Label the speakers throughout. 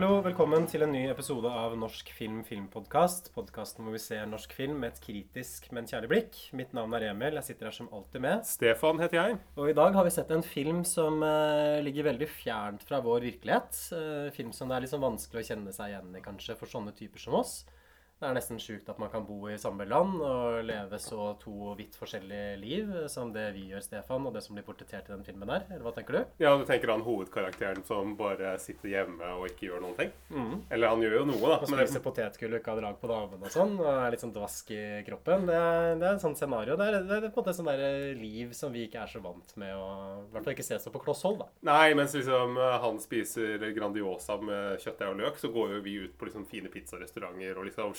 Speaker 1: Hallo, velkommen til en ny episode av Norsk film filmpodkast. Podkasten hvor vi ser norsk film med et kritisk, men kjærlig blikk. Mitt navn er Emil. Jeg sitter her som alltid med.
Speaker 2: Stefan heter jeg.
Speaker 1: Og i dag har vi sett en film som uh, ligger veldig fjernt fra vår virkelighet. Uh, film som det er litt sånn vanskelig å kjenne seg igjen i, kanskje, for sånne typer som oss. Det er nesten sjukt at man kan bo i samme land og leve så to vidt forskjellige liv som det vi gjør, Stefan, og det som blir portrettert i den filmen der. Eller hva tenker du?
Speaker 2: Ja, Du tenker han hovedkarakteren som bare sitter hjemme og ikke gjør noen ting?
Speaker 1: Mm.
Speaker 2: Eller han gjør jo noe, da.
Speaker 1: Og spiser
Speaker 2: det,
Speaker 1: potetgull og ikke har drag på damene og sånn. Og er litt sånn dvask i kroppen. Det er, det er et sånt scenario. Det er, det er på en måte et sånt der liv som vi ikke er så vant med å I hvert fall ikke se så på kloss hold, da.
Speaker 2: nei, mens liksom eh, han spiser Grandiosa med kjøttdeig og løk, så går jo vi ut på liksom fine pizzarestauranter og liksom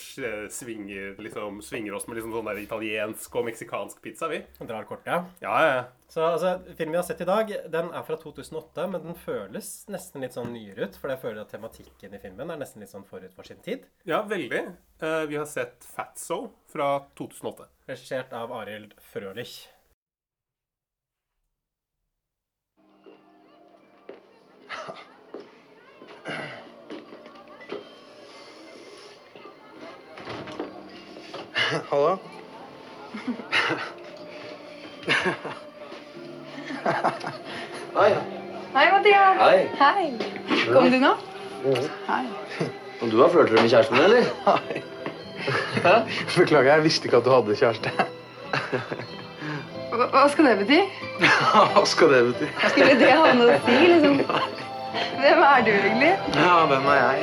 Speaker 2: svinger, liksom, svinger oss med liksom sånn der italiensk og meksikansk pizza, vi.
Speaker 1: Drar kortet.
Speaker 2: Ja, ja. ja.
Speaker 1: Så altså, filmen vi har sett i dag, den er fra 2008, men den føles nesten litt sånn nyere ut. For jeg føler at tematikken i filmen er nesten litt sånn forut for sin tid.
Speaker 2: Ja, veldig. Uh, vi har sett Fatso fra 2008.
Speaker 1: Regissert av Arild Frølich.
Speaker 3: Hallo? Hei.
Speaker 4: Hei, Mathias.
Speaker 3: Hei.
Speaker 4: Hei. Kom du nå? Hei.
Speaker 3: Og du har flørter med kjæresten din, eller? Nei. Beklager, jeg visste ikke at du hadde kjæreste.
Speaker 4: Hva, hva skal det bety?
Speaker 3: Hva skal det bety?
Speaker 4: Skulle det ha noe å si, liksom? Hvem er du egentlig?
Speaker 3: Ja, hvem er jeg?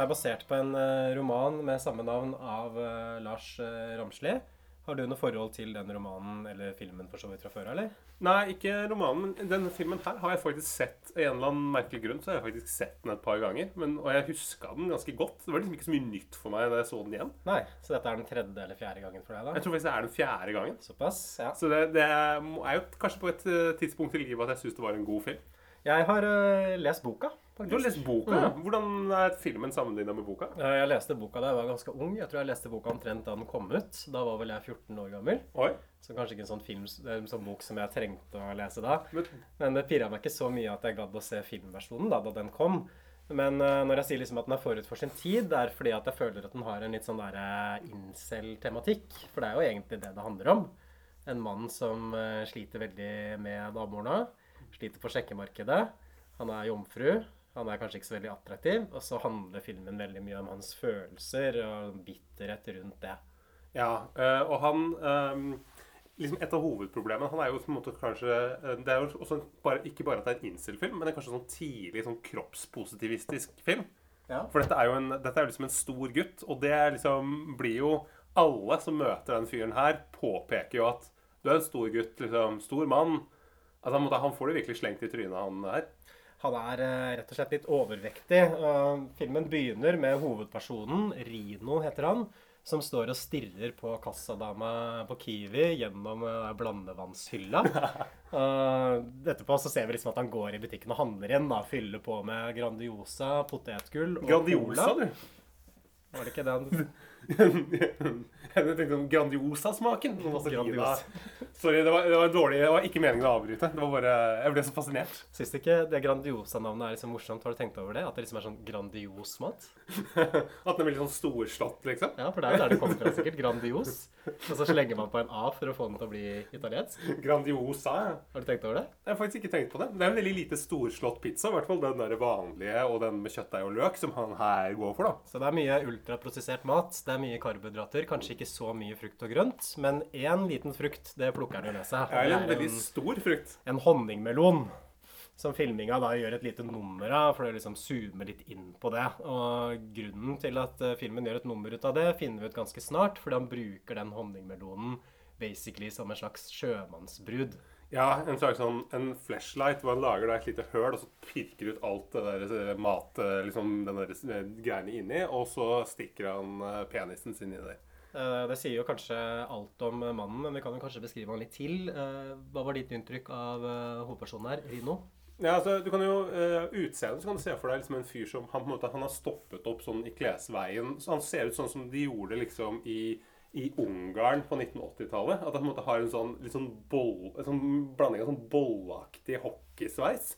Speaker 1: Er basert på en eh, roman med samme navn av eh, Lars uh, Ramsli. Har du noe forhold til den romanen eller filmen for så vidt fra før, eller?
Speaker 2: Nei, ikke romanen, men denne filmen her har jeg faktisk sett av en eller annen merkelig grunn. Så har jeg faktisk sett den et par ganger, men, og jeg huska den ganske godt. Det var liksom ikke så mye nytt for meg da jeg så den igjen.
Speaker 1: Nei, så dette er den tredje eller fjerde gangen for deg, da?
Speaker 2: Jeg tror faktisk det er den fjerde gangen.
Speaker 1: Såpass, ja.
Speaker 2: Så det, det er jo kanskje på et eh, tidspunkt i livet at jeg syns det var en god film.
Speaker 1: Jeg har uh, lest boka, faktisk.
Speaker 2: Du har lest boka? ja. Hvordan er filmen sammenligna med boka?
Speaker 1: Eh, Jeg leste boka da jeg var ganske ung. Jeg tror jeg leste boka omtrent da den kom ut. Da var vel jeg 14 år gammel.
Speaker 2: Oi.
Speaker 1: Så kanskje ikke en sånn, film, en sånn bok som jeg trengte å lese da.
Speaker 2: Men,
Speaker 1: Men det pirra meg ikke så mye at jeg gadd å se filmversjonen da, da den kom. Men uh, når jeg sier liksom at den er forut for sin tid, det er fordi at jeg føler at den har en litt sånn der uh, incel-tematikk. For det er jo egentlig det det handler om. En mann som uh, sliter veldig med damehorna. Sliter på sjekkemarkedet. Han er jomfru. Han er kanskje ikke så veldig attraktiv. Og så handler filmen veldig mye om hans følelser og bitterhet rundt det.
Speaker 2: ja, eh, og han eh, liksom Et av hovedproblemene Han er jo på en måte kanskje eh, Det er jo også bare, ikke bare at det er en incel-film, men det er kanskje sånn tidlig sånn kroppspositivistisk film.
Speaker 1: Ja.
Speaker 2: For dette er jo en, dette er liksom en stor gutt, og det liksom blir jo Alle som møter den fyren her, påpeker jo at du er en stor gutt, liksom. Stor mann. Altså, han, får det virkelig slengt i trynet, han her.
Speaker 1: Han er eh, rett og slett litt overvektig. filmen begynner med hovedpersonen, Rino heter han, som står og stirrer på kassadama på Kiwi gjennom eh, blandevannshylla. Etterpå så ser vi liksom at han går i butikken og handler igjen. da, Fyller på med Grandiosa, potetgull og
Speaker 2: Grandiosa,
Speaker 1: cola.
Speaker 2: du.
Speaker 1: Var det ikke det han
Speaker 2: Jeg tenkte om Grandiosa-smaken.
Speaker 1: Grandiosa.
Speaker 2: Sorry, det var, det var dårlig. Det var ikke meningen å avbryte. Det var bare, Jeg ble så fascinert.
Speaker 1: Syns du ikke det Grandiosa-navnet er liksom morsomt? Har du tenkt over det? At det liksom er sånn grandios mat?
Speaker 2: At den er litt sånn storslått, liksom.
Speaker 1: Ja, for det er jo der det kommer fra, sikkert. Grandios. Og så slenger man på en A for å få den til å bli italiensk.
Speaker 2: Grandiosa. ja.
Speaker 1: Har du tenkt over det?
Speaker 2: Jeg har faktisk ikke tenkt på det. Det er en veldig lite storslått pizza. I hvert fall den der vanlige og den med kjøttdeig og løk som han her går for, da.
Speaker 1: Så det er mye ultraprosessert mat. Det er mye karbohydrater. Kanskje ikke så mye frukt og grønt, men én liten frukt, det plukker han jo med seg. Det
Speaker 2: en
Speaker 1: er
Speaker 2: veldig stor frukt.
Speaker 1: en honningmelon. Som filminga da gjør et lite nummer av, for det liksom zoomer litt inn på det. Og grunnen til at eh, filmen gjør et nummer ut av det, finner vi ut ganske snart. Fordi han bruker den honningmelonen basically som en slags sjømannsbrud.
Speaker 2: Ja, en slags sånn en flashlight hvor han lager da et lite høl, og så pirker ut alt det der eh, mat, eh, liksom den der eh, greiene inni, og så stikker han penisen sin i der.
Speaker 1: Eh, Det sier jo kanskje alt om mannen, men vi kan jo kanskje beskrive han litt til. Hva var ditt inntrykk av hovedpersonen her? Rino?
Speaker 2: Ja, altså, du kan jo uh, Utseendet kan du se for deg liksom en fyr som han, på en måte, han har stoppet opp sånn i klesveien. Så han ser ut sånn som de gjorde liksom i, i Ungarn på 1980-tallet. At han har en sånn, litt sånn boll, en sånn blanding av sånn bollaktig hockeysveis.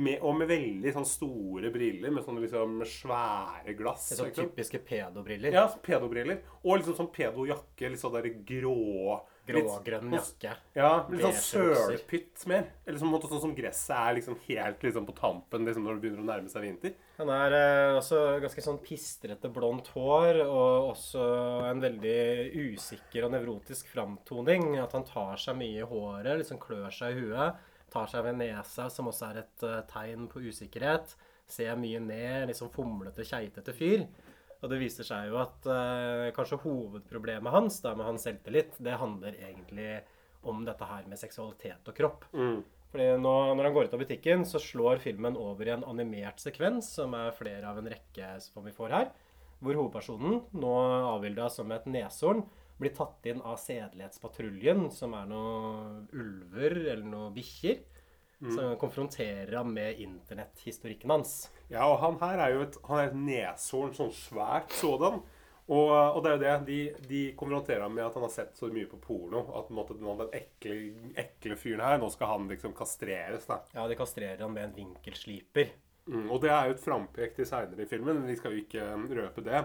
Speaker 2: Med, og med veldig sånn store briller med sånne liksom svære glass.
Speaker 1: Sånn typiske pedobriller.
Speaker 2: Ja, pedobriller. Og liksom sånn pedojakke. Litt sånn der grå
Speaker 1: Grågrønn jakke.
Speaker 2: ja, litt sånn sølpytt mer. Eller sånn, sånn som gresset er liksom helt liksom på tampen liksom når det begynner å nærme seg vinter.
Speaker 1: Han er eh, også ganske sånn pistrete blondt hår, og også en veldig usikker og nevrotisk framtoning. At han tar seg mye i håret, liksom klør seg i huet. Tar seg ved nesa, som også er et uh, tegn på usikkerhet. Ser mye ned, liksom fomlete, keitete fyr. Og det viser seg jo at eh, kanskje hovedproblemet hans da med hans selvtillit, det handler egentlig om dette her med seksualitet og kropp. Fordi nå, Når han går ut av butikken, så slår filmen over i en animert sekvens, som er flere av en rekke som vi får her, hvor hovedpersonen, nå avbilda som et neshorn, blir tatt inn av Sedelighetspatruljen, som er noen ulver eller noen bikkjer, som konfronterer ham med internetthistorikken hans.
Speaker 2: Ja, og han her er jo et, han er et neshorn, sånn svært sådan. Og, og det er jo det, de, de konfronterer ham med at han har sett så mye på porno. At nå, den ekle, ekle fyren her, nå skal han liksom kastreres. da.
Speaker 1: Ja, De kastrerer ham med en vinkelsliper.
Speaker 2: Mm, og det er jo et frampek til seinere i filmen, men vi skal jo ikke røpe det.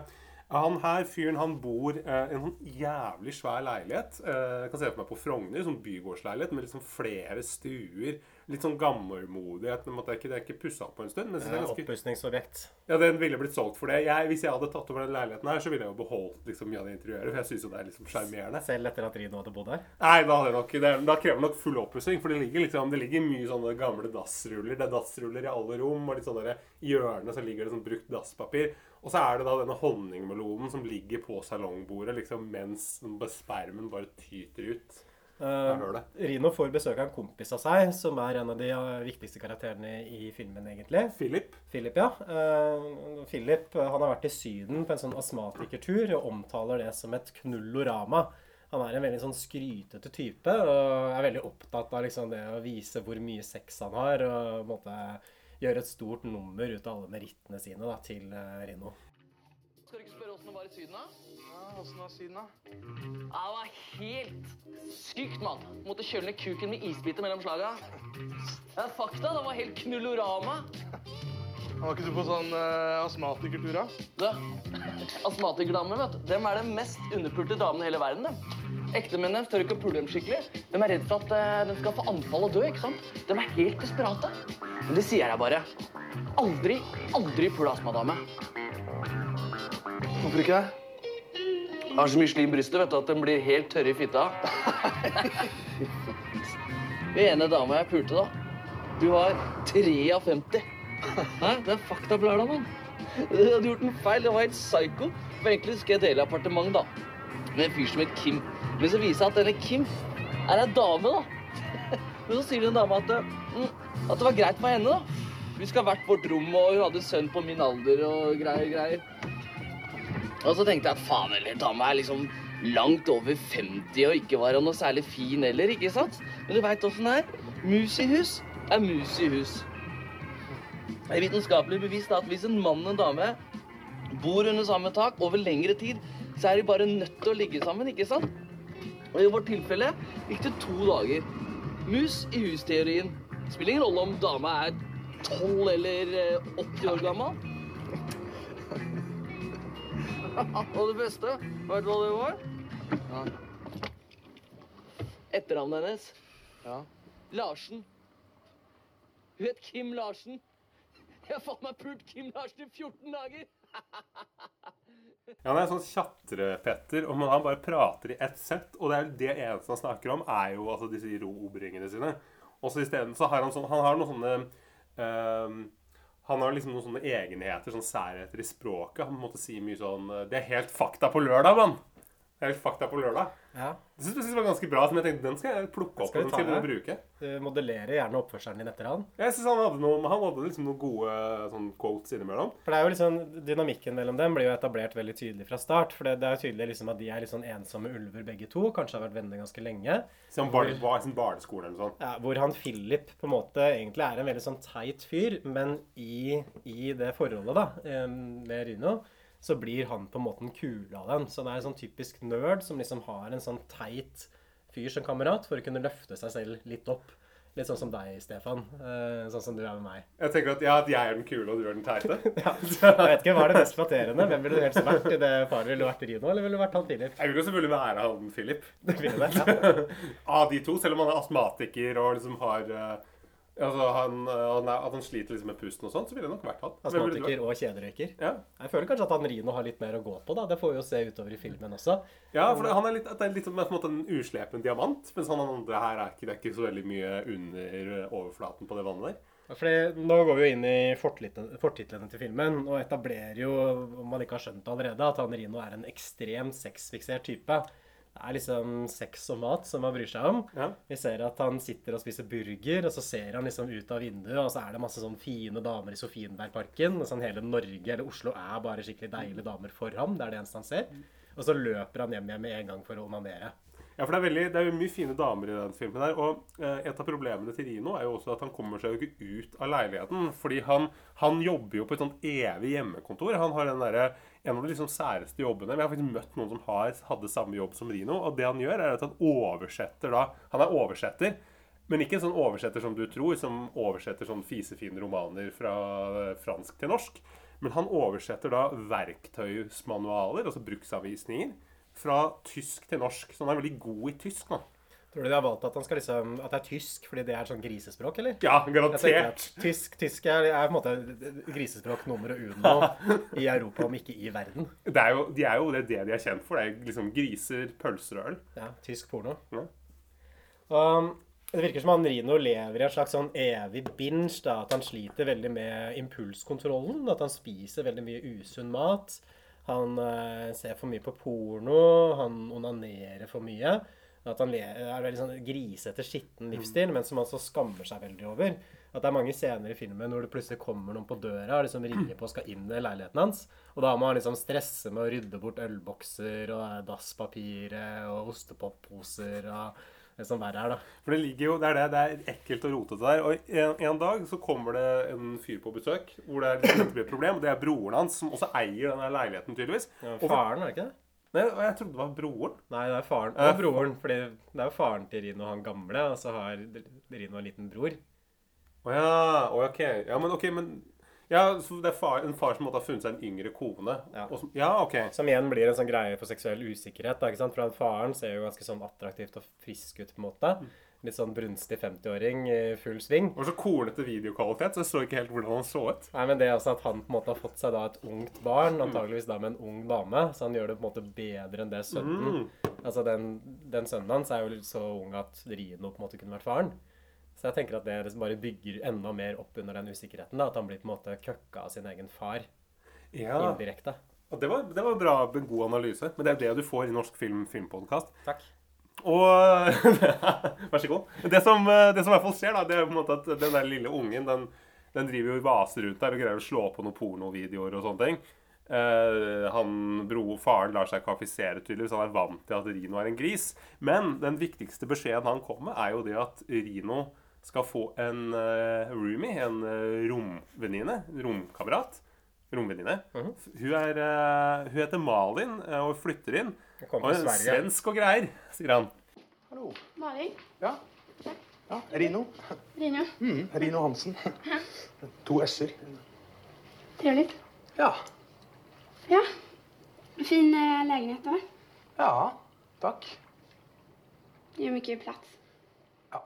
Speaker 2: Han her fyren han bor eh, i en sånn jævlig svær leilighet. Eh, jeg kan se for meg på Frogner, sånn bygårdsleilighet med liksom flere stuer. Litt sånn gammelmodighet. på Det er ikke, det er ikke pussa opp på en stund. Men det er
Speaker 1: Eh,
Speaker 2: ganske...
Speaker 1: Oppussingsobjekt.
Speaker 2: Ja, den ville blitt solgt for det. Jeg, hvis jeg hadde tatt over den leiligheten her, så ville jeg jo beholdt liksom mye av det interiøret. For jeg syns jo det er liksom sjarmerende.
Speaker 1: Selv etter at Rino hadde bodd her.
Speaker 2: Nei, da, hadde nok, det, da krever det nok full oppussing. For det ligger liksom, det ligger mye sånne gamle dassruller. Det er dassruller i alle rom. Og litt sånne hjørnet så ligger det sånn brukt dasspapir. Og så er det da denne honningmelonen som ligger på salongbordet liksom, mens spermen bare tyter ut. Uh.
Speaker 1: Rino får besøk av en kompis av seg, som er en av de viktigste karakterene i filmen, egentlig.
Speaker 2: Philip.
Speaker 1: Philip, ja. Uh, Philip han har vært i Syden på en sånn astmatikertur og omtaler det som et knullorama. Han er en veldig sånn skrytete type og er veldig opptatt av liksom det å vise hvor mye sex han har, og på en måte gjøre et stort nummer ut av alle merittene sine da, til eh, Rino.
Speaker 5: Skal du ikke spørre åssen det var i Syden, da?
Speaker 3: Ja, Åssen var Syden, da?
Speaker 5: Ja, det var helt sykt, mann. Måtte kjøle ned kuken med isbiter mellom slaga. Ja, fakta. Det var helt knullorama.
Speaker 3: Var ikke du på sånn uh, astmatikertur, da?
Speaker 5: Du, astmatikerdamer, vet du. Dem er de mest underpulte damene i hele verden, dem. Ektemennene tør ikke å pule dem skikkelig. De er redd for at eh, de skal få anfall og dø, ikke sant? De er helt desperate. Men det sier jeg bare. Aldri, aldri pul astmadame.
Speaker 3: Hvorfor ikke det?
Speaker 5: Har så mye slim i brystet vet du, at den blir helt tørre i fitta. Den ene dama jeg pulte, da, du var 53. Hæ? Det er fakta på lørdag, mann. Du hadde gjort en feil. Det var helt psycho. For egentlig skulle jeg dele appartement da, med en fyr som het Kim. Men så viser det at denne Kim er ei dame, da. Men så sier den dama at, mm, at det var greit for henne, da. Vi skal ha hvert vårt rom, og hun hadde sønn på min alder og greier, greier. Og så tenkte jeg faen heller, dama er liksom langt over 50 og ikke var noe særlig fin heller, ikke sant? Men du veit åssen det er. Mus i hus er mus i hus. Det er vitenskapelig bevist at hvis en mann og en dame bor under samme tak over lengre tid, så er de bare nødt til å ligge sammen, ikke sant? Og i vårt tilfelle gikk det to dager. Mus i hus-teorien. Spiller ingen rolle om dama er 12 eller eh, 80 år gammel. Og det beste, vet du hva det var? Etternavnet hennes.
Speaker 3: Ja.
Speaker 5: Larsen. Hun het Kim Larsen. Jeg har fått meg pult Kim Larsen i 14 dager.
Speaker 2: Ja, han er sånn tjatrepetter, og han bare prater i ett sett. Og det er det eneste han snakker om, er jo altså disse erobringene sine. Og så isteden så har han sånn Han har noen sånne um, Han har liksom noen sånne egenheter, sånn særheter i språket. Han måtte si mye sånn Det er helt fakta på lørdag, mann! Det er helt fakta på lørdag.
Speaker 1: Ja.
Speaker 2: Det synes jeg var ganske bra, som jeg tenkte den skal jeg plukke opp og den skal jeg bruke.
Speaker 1: Du modellerer gjerne oppførselen din etter han.
Speaker 2: Jeg synes han hadde, noe, han hadde liksom noen gode sånn quotes innimellom.
Speaker 1: For det er jo liksom, Dynamikken mellom dem blir jo etablert veldig tydelig fra start. For det, det er jo tydelig liksom at de er litt sånn ensomme ulver begge to. Kanskje har vært venner ganske lenge.
Speaker 2: Var, var i sin barneskole eller sånt.
Speaker 1: Ja, hvor han Philip på en måte egentlig er en veldig sånn teit fyr, men i, i det forholdet da, eh, med Ryno, så blir han på en måte en kule av den. Så det er en sånn typisk nerd som liksom har en sånn teit fyr som kamerat for å kunne løfte seg selv litt opp. Litt sånn som deg, Stefan. Eh, sånn som du er med meg.
Speaker 2: Jeg tenker at, ja, at jeg er den kule og du er den teite.
Speaker 1: Ja. Jeg vet ikke, Hva er det mest flatterende? Hvem ville du helst vært i det paret? Ville du vært Rino, eller ville du vært han Philip?
Speaker 2: Jeg vil jo selvfølgelig være han Philip.
Speaker 1: Det ville det, ja.
Speaker 2: Av de to, selv om han er astmatiker og liksom har eh, Altså, han, eh, han At han sliter liksom med pusten og sånt, så ville det nok vært han.
Speaker 1: Astmatiker og kjederøyker.
Speaker 2: Ja.
Speaker 1: Jeg føler kanskje at han Rino har litt mer å gå på, da. Det får vi jo se utover i filmen også.
Speaker 2: ja, for det, han er litt, det er litt som en, en uslepen diamant, mens han andre her er ikke, det er ikke så veldig mye under overflaten på det vannet der.
Speaker 1: Fordi Nå går vi jo inn i fortitlene til filmen og etablerer jo, om man ikke har skjønt det allerede, at han Rino er en ekstremt sexfiksert type. Det er liksom sex og mat som man bryr seg om.
Speaker 2: Ja.
Speaker 1: Vi ser at han sitter og spiser burger, og så ser han liksom ut av vinduet, og så er det masse sånn fine damer i Sofienbergparken. Og sånn hele Norge eller Oslo er bare skikkelig deilige damer for ham. Det er det eneste han ser. Og så løper han hjem igjen med en gang for å onanere.
Speaker 2: Ja, for det er, veldig, det er jo mye fine damer i den filmen her. Og eh, et av problemene til Rino er jo også at han kommer seg jo ikke ut av leiligheten. Fordi han, han jobber jo på et sånt evig hjemmekontor. Han har den derre en av de liksom særeste jobbene. Men jeg har faktisk møtt noen som har, hadde samme jobb som Rino. Og det han gjør, er at han oversetter da Han er oversetter. Men ikke en sånn oversetter som du tror, som oversetter sånn fisefine romaner fra eh, fransk til norsk. Men han oversetter da verktøysmanualer, altså bruksanvisninger, fra tysk til norsk. Så han er veldig god i tysk nå.
Speaker 1: Tror du de har valgt at, han skal liksom, at det er tysk fordi det er sånn grisespråk, eller?
Speaker 2: Ja, garantert.
Speaker 1: tysk, tysk er, er på en måte grisespråk nummer uno i Europa, om ikke i verden.
Speaker 2: Det er jo, de er jo det, det de er kjent for. Det er liksom griser, pølser og øl.
Speaker 1: Ja, tysk porno.
Speaker 2: Ja.
Speaker 1: Og det virker som han Rino lever i en slags sånn evig binge, da, at han sliter veldig med impulskontrollen, at han spiser veldig mye usunn mat. Han eh, ser for mye på porno, han onanerer for mye. At han er veldig sånn grisete, skitten livsstil, men som han så skammer seg veldig over. At det er mange scener i filmen hvor det plutselig kommer noen på døra og liksom ringer på og skal inn i leiligheten hans. Og da må han liksom stresse med å rydde bort ølbokser og dasspapiret og ostepopposer og det som verre er, da.
Speaker 2: For det ligger jo, det er det, det er ekkelt og rotete der. Og en, en dag så kommer det en fyr på besøk hvor det er dette blir et problem. og Det er broren hans, som også eier denne leiligheten, tydeligvis.
Speaker 1: Ja, faren, er det ikke det?
Speaker 2: Nei, og jeg trodde det var broren.
Speaker 1: Nei, det er faren og broren. For det er jo faren til Rino, han gamle, og så har Rino en liten bror.
Speaker 2: Å ja, å, ok. Ja, men ok, men Ja, så det er far, en far som måtte ha funnet seg en yngre kone.
Speaker 1: Ja.
Speaker 2: Som, ja ok.
Speaker 1: Som igjen blir en sånn greie for seksuell usikkerhet. Da, ikke sant? For faren ser jo ganske sånn attraktivt og frisk ut, på en måte. Litt sånn brunstig 50-åring i full sving.
Speaker 2: Det var så kornete videokvalitet, så jeg så ikke helt hvordan han så ut.
Speaker 1: Nei, men det er også at han på en måte har fått seg da et ungt barn, antageligvis da med en ung dame, så han gjør det på en måte bedre enn det sønnen. Altså den, den sønnen hans er jo så ung at Rino på en måte kunne vært faren. Så jeg tenker at det liksom bare bygger enda mer opp under den usikkerheten. da, At han blir på en måte køkka av sin egen far
Speaker 2: Ja,
Speaker 1: indirekte.
Speaker 2: og det var, det var bra, god analyse. Men det er det du får i Norsk film filmpodkast. Og Vær så god. Det som, det som i hvert fall skjer, da, det er på en måte at den der lille ungen den, den driver jo vaser rundt der og greier å slå på noen pornovideoer og sånne ting. Uh, han, bro, Faren lar seg kvalifisere, tydeligvis. Han er vant til at Rino er en gris. Men den viktigste beskjeden han kom med, er jo det at Rino skal få en uh, roomie, en uh, romvenninne, romkamerat. Romvenninne.
Speaker 1: Mhm.
Speaker 2: hun, er, eh, hun heter Malin eh, og flytter inn.
Speaker 1: Jeg kom
Speaker 2: fra
Speaker 1: Sverige.
Speaker 2: svensk og greier, sier han.
Speaker 3: Hallo.
Speaker 4: Maling?
Speaker 3: Ja. ja. Rino.
Speaker 4: Rino.
Speaker 3: Mm, Rino Hansen. To s-er.
Speaker 4: Trevligt.
Speaker 3: Ja.
Speaker 4: Ja. Fin eh, lägenhet då.
Speaker 3: Ja. Takk.
Speaker 4: Det mye mycket plats.
Speaker 3: Ja.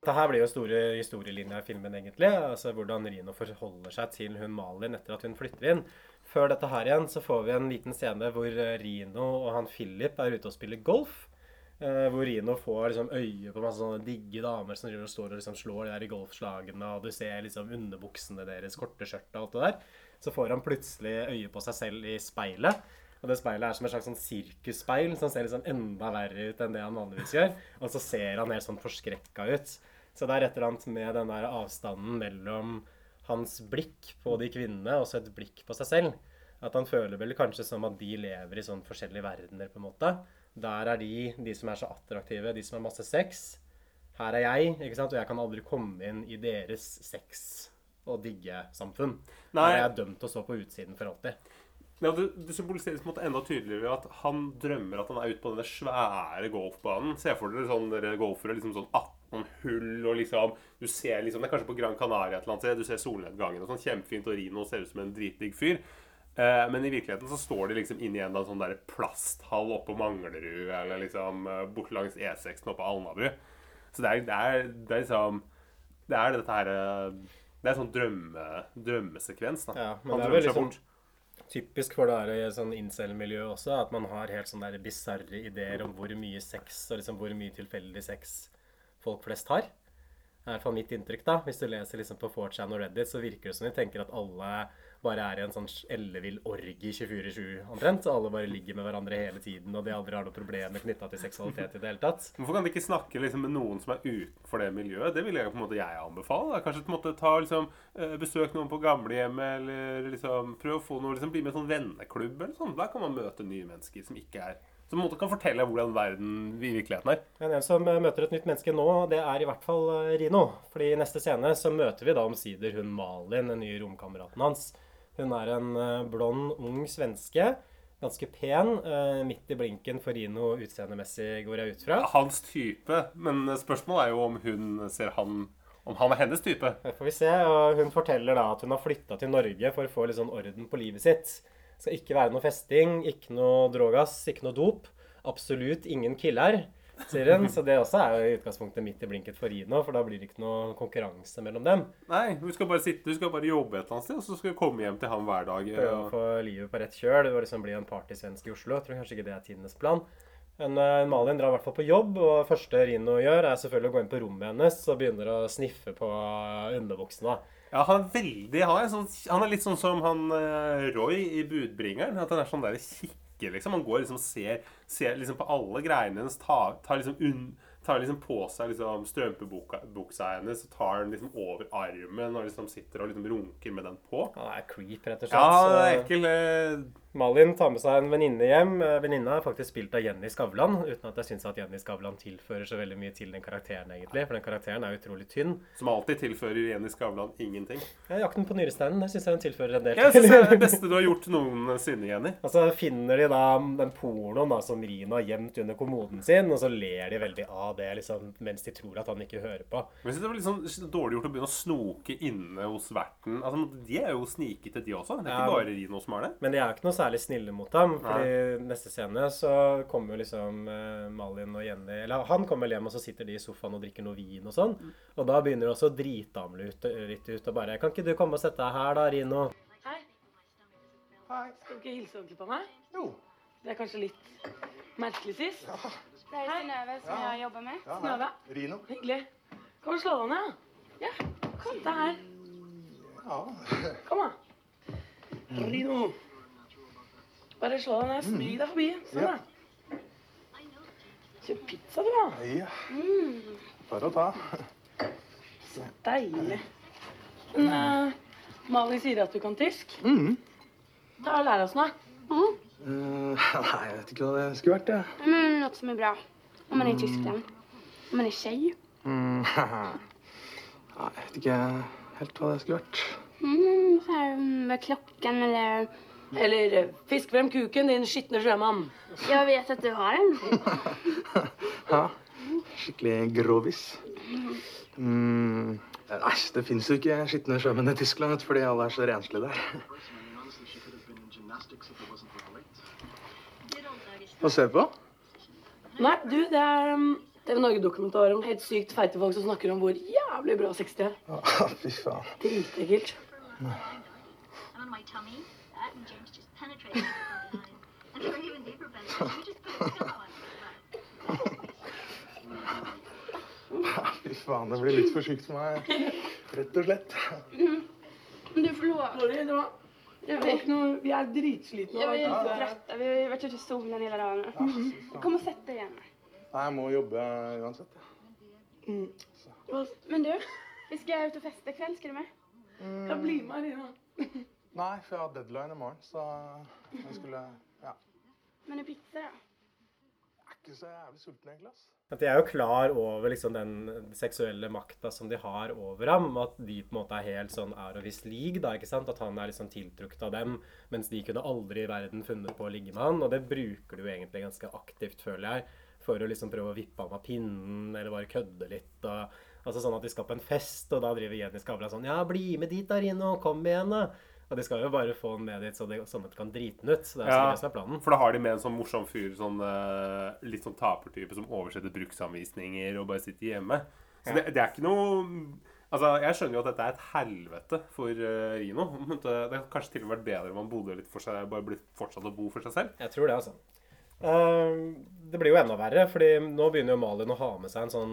Speaker 1: Dette her blir jo store historielinja i filmen, egentlig. Altså Hvordan Rino forholder seg til hun Malin etter at hun flytter inn. Før dette her igjen så får vi en liten scene hvor eh, Rino og han Philip er ute og spiller golf. Eh, hvor Rino får liksom øye på masse sånne digge damer som driver og står og liksom slår de der i golfslagene, og du ser liksom underbuksene deres, korte skjørt og alt det der. Så får han plutselig øye på seg selv i speilet. Og det speilet er som et slags sånn sirkusspeil som ser liksom enda verre ut enn det han vanligvis gjør. Og så ser han helt sånn forskrekka ut. Så det er et eller annet med den der avstanden mellom hans blikk på de kvinnene også et blikk på seg selv. At han føler vel kanskje som at de lever i sånn forskjellige verdener, på en måte. Der er de, de som er så attraktive, de som har masse sex. Her er jeg, ikke sant? og jeg kan aldri komme inn i deres sex- og digge-samfunn. Her er jeg dømt til å stå på utsiden for alltid.
Speaker 2: Ja, det, det symboliseres på en måte enda tydeligere ved at han drømmer at han er ute på denne svære golfbanen. Se for dere sånn dere golfere, liksom sånn 18 hull og liksom Du ser liksom Det er kanskje på Gran Canaria et eller annet sted. Du ser solnedgangen og sånn. Kjempefint. Og Rino ser ut som en dritdigg fyr. Eh, men i virkeligheten så står de liksom inni en sånn der plasthall oppe på Manglerud eller liksom borte bort langs E6 oppe på Alnabru. Så det er, det er, det er liksom Det er dette her eh, Det er sånn drømme, drømmesekvens. da.
Speaker 1: Ja, men
Speaker 2: han
Speaker 1: det er
Speaker 2: drømmer seg
Speaker 1: bort.
Speaker 2: bort.
Speaker 1: Typisk for det her i sånn incel-miljø også, at man har helt sånne bisarre ideer om hvor mye sex og liksom hvor mye tilfeldig sex folk flest har. Er i hvert fall mitt inntrykk. da. Hvis du leser liksom på 4chan og Reddit, så virker det som de tenker at alle bare er i en sånn ellevill orgi 24-7 omtrent. Så alle bare ligger med hverandre hele tiden, og de aldri har noe problemer knytta til seksualitet i det hele tatt.
Speaker 2: Hvorfor kan de ikke snakke liksom, med noen som er utenfor det miljøet? Det ville jeg på en måte jeg anbefale. Da. Kanskje på en måte ta liksom, eh, Besøk noen på gamlehjemmet, eller liksom, prøv å få noe, liksom, bli med i en sånn venneklubb. eller sånn. Da kan man møte nye mennesker som ikke er Som på en måte kan fortelle hvordan verden i virkeligheten er.
Speaker 1: Men en som eh, møter et nytt menneske nå, det er i hvert fall eh, Rino. Fordi i neste scene så møter vi da omsider hun Malin, den nye romkameraten hans. Hun er en eh, blond, ung svenske. Ganske pen. Midt i blinken for Rino utseendemessig, går jeg ut fra.
Speaker 2: Hans type. Men spørsmålet er jo om hun ser han Om han er hennes type.
Speaker 1: Det får vi se. og Hun forteller da at hun har flytta til Norge for å få litt sånn orden på livet sitt. Det skal ikke være noe festing, ikke noe drogas, ikke noe dop. Absolutt ingen killer, sier hun. Så det også er jo i utgangspunktet midt i blinket for Rino, for da blir det ikke noe konkurranse mellom dem.
Speaker 2: Nei, hun skal bare sitte, hun skal bare jobbe et eller annet sted, og så skal hun komme hjem til ham hver dag.
Speaker 1: Prøve å få livet på rett kjøl var liksom bli en partysvensk i Oslo. Jeg tror kanskje ikke det er tidenes plan. Men uh, Malin drar i hvert fall på jobb, og det første Rino gjør, er selvfølgelig å gå inn på rommet hennes og begynner å sniffe på underbuksene.
Speaker 2: Ja, han er veldig Han er, sånn, han er litt sånn som han eh, Roy i Budbringeren. At han er sånn der kikker, liksom. Han går liksom og ser, ser liksom på alle greiene hennes. Tar, tar liksom unn tar liksom på seg liksom strømpebuksa hennes og tar den liksom over armen og liksom sitter og liksom runker med den på.
Speaker 1: Han er creep, rett og slett.
Speaker 2: Ja, det er ekkel.
Speaker 1: Malin tar med seg en venninne hjem. Eh, Venninna er faktisk spilt av Jenny Skavlan, uten at jeg syns at Jenny Skavlan tilfører så veldig mye til den karakteren, egentlig. For den karakteren er utrolig tynn.
Speaker 2: Som alltid tilfører Jenny Skavlan ingenting.
Speaker 1: Ja, 'Jakten på nyresteinen' der syns jeg hun tilfører en del.
Speaker 2: Jeg synes det er det beste du har gjort noensinne, Jenny.
Speaker 1: Og så finner de da den pornoen da, som Rino har gjemt under kommoden sin, og så ler de veldig av det liksom, mens de tror at han ikke hører på.
Speaker 2: Men det var litt sånn dårlig gjort å begynne å snoke inne hos verten. Altså, De er jo snikete, de også. Det er
Speaker 1: Ja.
Speaker 2: bare Rino som er det.
Speaker 1: Men de er ikke noe særlig snille mot ham. fordi neste scene så kommer jo liksom uh, Malin og Jenny Eller han kommer vel hjem, og så sitter de i sofaen og drikker noe vin og sånn. Og da begynner det også å drite ham litt, litt ut og bare 'Kan ikke du komme og sette deg her, da, Rino?'
Speaker 6: Hei.
Speaker 3: Hei.
Speaker 6: Skal du ikke hilse ordentlig på meg?
Speaker 3: Jo.
Speaker 6: Det er kanskje litt merkelig sist. Ja.
Speaker 4: Det er Synnøve som ja. jeg jobber med.
Speaker 3: Ja,
Speaker 6: Snøve.
Speaker 3: Rino.
Speaker 6: Hyggelig. Kom og slå deg ned. Ja, kom deg her.
Speaker 3: Ja.
Speaker 6: Kom da. Rino. Bare slå deg ned. Smyg deg forbi. Sånn,
Speaker 3: Ja.
Speaker 6: da. Kjøp pizza, du, da.
Speaker 3: ja. Bare å ta.
Speaker 6: Deilig. Men uh, Mali sier at du kan tysk. Mm. Og Lær oss noe.
Speaker 3: Eh, nei, jeg vet ikke hva det skulle vært, Ja.
Speaker 4: Mm, noe som er bra. Om man er i Tyskland. Om man er skei.
Speaker 3: Mm. Nei, jeg vet ikke helt hva det skulle vært.
Speaker 4: Mm, så er det vad är eller...
Speaker 6: Eller eh, fisk frem kuken, din skitne sjømann.
Speaker 4: Jeg vet at du har en.
Speaker 3: Ja. Skikkelig grovis. Mm. Det fins jo ikke skitne sjømenn i Tyskland, fordi alle er så renslige der. Hva ser du på?
Speaker 6: Nei, du, det er um, TV Norge-dokumentar om helt sykt feite folk som snakker om hvor jævlig bra sex de er.
Speaker 3: Fy faen.
Speaker 6: Dritekkelt.
Speaker 3: Fy faen, det blir litt for sykt for meg. Rett og slett.
Speaker 4: Du får lov.
Speaker 6: Noe Vi er dritslitne.
Speaker 4: Ja, vi er trøtte. Vi har vært ute i solen hele dagen. Kom og sett deg igjen.
Speaker 3: Nei, jeg må jobbe uansett.
Speaker 6: Mm.
Speaker 4: Men du, vi skal ut og feste i kveld. Skal du med?
Speaker 6: Da bli med, Rina.
Speaker 3: Nei, for jeg har deadline i morgen, så jeg skulle Ja.
Speaker 4: Men er pizza, da.
Speaker 3: Jeg er ikke så jævlig sulten, egentlig. ass.
Speaker 1: At de er jo klar over liksom den seksuelle makta som de har over ham. At de på en måte er helt sånn out of his league. da, ikke sant? At han er liksom tiltrukket av dem. Mens de kunne aldri i verden funnet på å ligge med han. Og det bruker du egentlig ganske aktivt, føler jeg. For å liksom prøve å vippe ham av pinnen, eller bare kødde litt. og altså Sånn at de skal på en fest, og da driver Jenny Skavlan sånn Ja, bli med dit, da, Rino. Kom igjen, da. Og de skal jo bare få han med dit så det, sånn at de kan drite den ut. Så det er jo
Speaker 2: Ja.
Speaker 1: det som er planen.
Speaker 2: For da har de med en sånn morsom fyr, sånn eh, litt sånn tapertype, som oversetter bruksanvisninger og bare sitter hjemme. Så det, det er ikke noe Altså, Jeg skjønner jo at dette er et helvete for uh, Rino. Det det hadde kanskje til og med vært bedre om han bodde litt for seg, bare blitt fortsatt å bo for seg selv.
Speaker 1: Jeg tror det, altså. Eh, det blir jo enda verre, fordi nå begynner jo Malin å ha med seg en sånn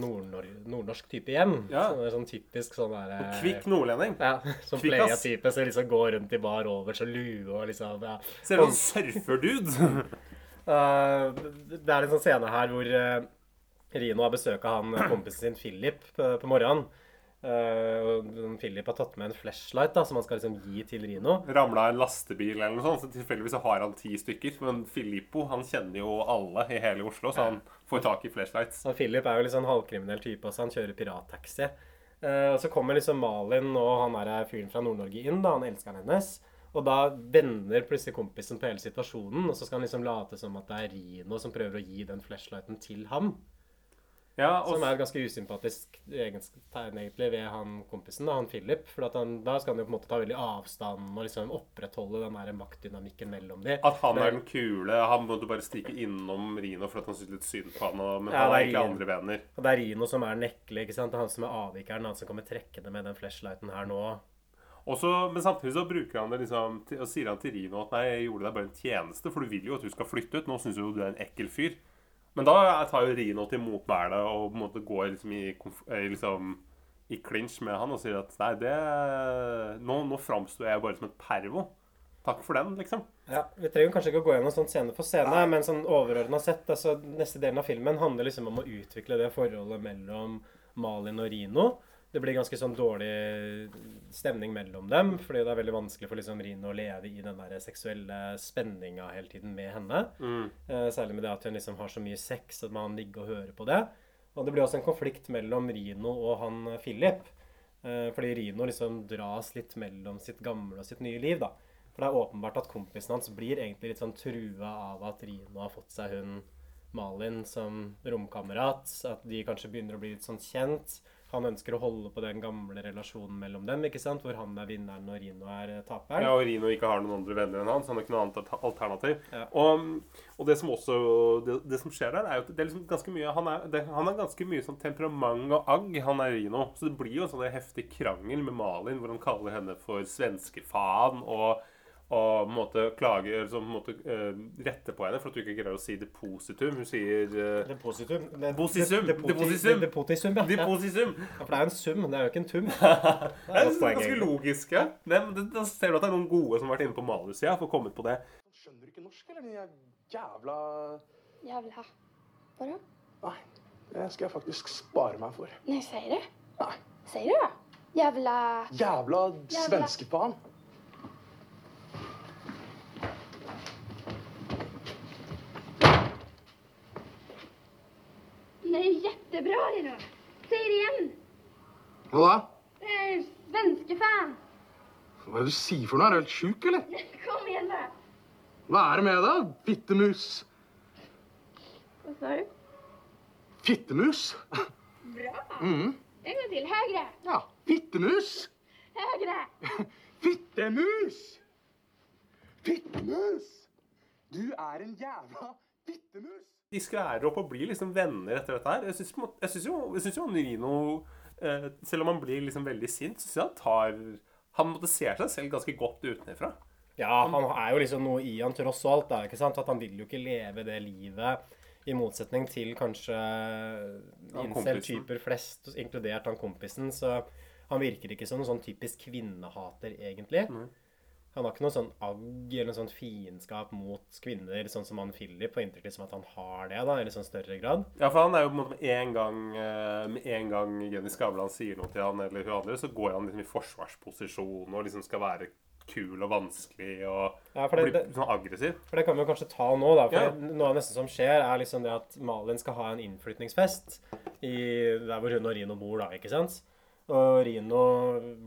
Speaker 1: nordnorsk nordnorsk type hjem.
Speaker 2: Ja.
Speaker 1: Sånn, sånn typisk sånn der eh,
Speaker 2: Kvikk nordlending.
Speaker 1: Ja, sånn playa-type som liksom går rundt i bar over så lue og liksom ja.
Speaker 2: Ser ut som surferdude.
Speaker 1: Eh, det er en sånn scene her hvor eh, Rino har besøk av han eh, kompisen sin Philip på, på morgenen. Eh, og Philip har tatt med en flashlight da, som han skal liksom gi til Rino.
Speaker 2: Ramla en lastebil eller noe sånt, så tilfeldigvis så har han ti stykker. Men Filippo han kjenner jo alle i hele Oslo, så han får tak i flashlights.
Speaker 1: Og Philip er jo litt sånn halvkriminell type også. Han kjører pirattaxi. Uh, og så kommer liksom Malin og han er fyren fra Nord-Norge inn, da, han elskeren hennes. Og da vender plutselig kompisen på hele situasjonen, og så skal han liksom late som at det er Rino som prøver å gi den flashlighten til ham.
Speaker 2: Ja, og
Speaker 1: Som er et ganske usympatisk egentegn egentlig ved han kompisen, da, han Philip. For at han, da skal han jo på en måte ta veldig avstand og liksom opprettholde den der maktdynamikken mellom de.
Speaker 2: At han er den kule. Han måtte bare stikke innom Rino for at han syntes litt synd på han. Og, men
Speaker 1: Ja,
Speaker 2: han er egentlig andre venner.
Speaker 1: Og det er Rino som er den ekle, ikke sant? Det er han som er avvikeren, han som kommer trekkende med den flashlighten her nå.
Speaker 2: Også, men samtidig så bruker han det liksom og sier han til Rino at nei, jeg gjorde deg bare en tjeneste, for du vil jo at du skal flytte ut. Nå syns jo du er en ekkel fyr. Men da tar jo Rino til motmæle og på en måte går liksom i, eh, liksom, i clinch med han og sier at nei, det Nå, nå framstår jeg bare som et pervo. Takk for den, liksom.
Speaker 1: Ja, Vi trenger kanskje ikke å gå gjennom sånn scene for scene, men sånn overordna sett altså Neste delen av filmen handler liksom om å utvikle det forholdet mellom Malin og Rino. Det blir ganske sånn dårlig stemning mellom dem, fordi det er veldig vanskelig for liksom Rino å leve i den der seksuelle spenninga hele tiden med henne. Eh, særlig med det at hun liksom har så mye sex at man ligger og hører på det. Og det blir også en konflikt mellom Rino og han Philip. Eh, fordi Rino liksom dras litt mellom sitt gamle og sitt nye liv, da. For det er åpenbart at kompisen hans blir egentlig litt sånn trua av at Rino har fått seg hun Malin som romkamerat. At de kanskje begynner å bli litt sånn kjent. Han ønsker å holde på den gamle relasjonen mellom dem, ikke sant? hvor han er vinneren og Rino er eh, taperen.
Speaker 2: Ja, og Rino ikke har noen andre venner enn han, så han har ikke noe annet alternativ.
Speaker 1: Ja.
Speaker 2: Og, og det som også det, det som skjer der, er jo at det er liksom ganske mye Han, er, det, han har ganske mye sånn temperament og agg, han er Rino. Så det blir jo en sånn heftig krangel med Malin, hvor han kaller henne for svenskefaen og og måtte klage måte måtte, måte eh, rette på henne for at du ikke greier å si depositum. Hun sier uh,
Speaker 1: Depositum. Det-
Speaker 2: depositum.
Speaker 1: det- det-
Speaker 2: Deposisum.
Speaker 1: Ja.
Speaker 2: depositum.
Speaker 1: Ja, For det er en sum, det er jo ikke en tum.
Speaker 2: Det er ganske logisk. Ja. Men Da ser du at det er noen gode som har vært inne på manussida for å komme på det.
Speaker 3: Skjønner du ikke norsk, eller? De jævla
Speaker 4: Jævla. Vadå?
Speaker 3: Nei, det skal jeg faktisk spare meg for.
Speaker 4: Nei, sier du?
Speaker 3: Nei.
Speaker 4: Sier det da?
Speaker 3: Jævla
Speaker 4: Jævla-
Speaker 3: svenskefaen.
Speaker 4: Nej, jättebra Rino. Säg det igen.
Speaker 3: Hva da?
Speaker 4: Svenskefan.
Speaker 3: Hva er det du sier for noe? Er du helt sjuk, eller?
Speaker 4: Kom igjen, da.
Speaker 3: Hva er det med deg, bittemus?
Speaker 4: Hva sa du?
Speaker 3: Fittemus.
Speaker 4: Bra.
Speaker 3: Mm.
Speaker 4: En gang til. Høyre.
Speaker 3: Ja, fittemus.
Speaker 4: Høyre.
Speaker 3: Fittemus! Fittemus! Du er en jævla fittemus!
Speaker 2: De skværer opp og blir liksom venner etter dette her. Jeg syns, jo, jeg synes jo Rino eh, Selv om han blir liksom veldig sint, så syns jeg han tar Han måtte ser seg selv ganske godt utenfra.
Speaker 1: Ja, han er jo liksom noe i han tross alt, da, ikke sant? At han vil jo ikke leve det livet, i motsetning til kanskje incel-typer flest, inkludert han kompisen. Så han virker ikke som noen sånn typisk kvinnehater, egentlig. Han har ikke noe sånn agg eller noe sånn fiendskap mot kvinner, sånn som han Philip, på inntrykk som at han har det, da, i sånn større grad.
Speaker 2: Ja, for han er jo på en måte med en gang eh, Med en gang Jenny Skavlan sier noe til han eller hun andre, så går han liksom i forsvarsposisjon og liksom skal være kul og vanskelig og,
Speaker 1: Ja, det,
Speaker 2: og
Speaker 1: det-
Speaker 2: bli sånn aggressiv.
Speaker 1: For det kan vi jo kanskje ta nå, da. For
Speaker 2: Ja.
Speaker 1: noe av det neste som skjer, er liksom det at Malin skal ha en innflytningsfest i der hvor hun og Rino bor, da, ikke sant? Og Rino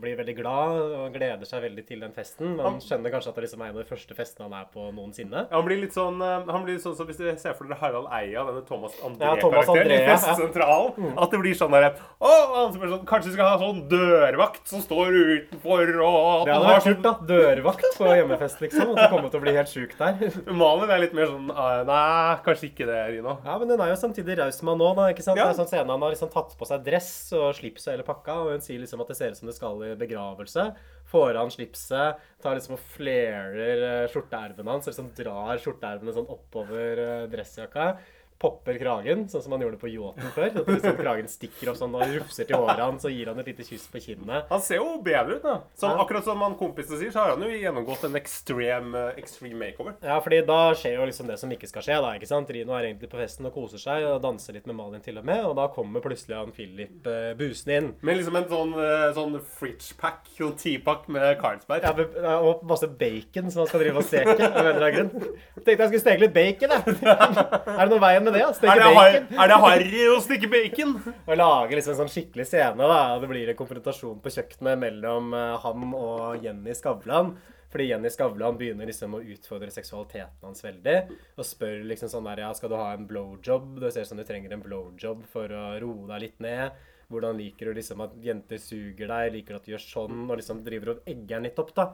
Speaker 1: blir veldig glad og gleder seg veldig til den festen. Men han skjønner kanskje at det liksom er en av de første festene han er på noensinne.
Speaker 2: Han blir litt sånn eh, Han blir litt sånn som hvis dere ser for dere Harald Eia, denne Thomas André-karakteren
Speaker 1: ja,
Speaker 2: i
Speaker 1: ja.
Speaker 2: Mm. At det blir sånn derre er sånn, kanskje vi skal ha sånn dørvakt som står utenfor, og
Speaker 1: Det hadde vært kult, da. Dørvakt på hjemmefest, liksom. At det kommer til å bli helt sjukt der.
Speaker 2: Malin er litt mer sånn eh, Nei, kanskje ikke det, Rino.
Speaker 1: Ja, men hun er jo samtidig raus med han nå, da. ikke sant?
Speaker 2: Ja.
Speaker 1: Det er sånn scene Han har liksom tatt på seg dress og slips og hele pakka, og hun sier liksom at det ser ut som det skal i begravelse. Får av han slipset, tar liksom og flerer eh, skjorteermene hans, og liksom drar skjorteermene sånn oppover eh, dressjakka. Popper kragen, sånn som han gjorde på yachten før. Så liksom kragen stikker opp sånn og rufser til håret hans og gir han et lite kyss på kinnet.
Speaker 2: Han ser jo bedre ut, da. Så
Speaker 1: Ja.
Speaker 2: Akkurat som han kompisen sier, så har han jo gjennomgått en extreme, eh, extreme makeover.
Speaker 1: Ja, fordi da skjer jo liksom det som ikke skal skje, da. ikke sant? Rino er egentlig på festen og koser seg og danser litt med Malin til og med, og da kommer plutselig han Philip uh, busende inn.
Speaker 2: Med liksom en sånn, eh, sånn fridge-pack, sånn teapack med Carlsberg.
Speaker 1: Ja, ja, og masse bacon som han skal drive og steke. av en eller annen grunn. Tenkte jeg skulle steke litt bacon, jeg. Er det noe veien med det? Steke
Speaker 2: Er det,
Speaker 1: bacon?
Speaker 2: har, er det harry å stikke bacon?
Speaker 1: Og lage liksom en sånn skikkelig scene. da. Det blir en konfrontasjon på kjøkkenet mellom eh, han og Jenny Skavlan. Fordi Jenny Skavlan begynner liksom å utfordre seksualiteten hans veldig. Og spør liksom sånn der Ja, skal du ha en blowjob? Det ser ut som du trenger en blowjob for å roe deg litt ned. Hvordan liker du liksom at jenter suger deg? Liker du at du gjør sånn? Og liksom driver og egger litt opp, da.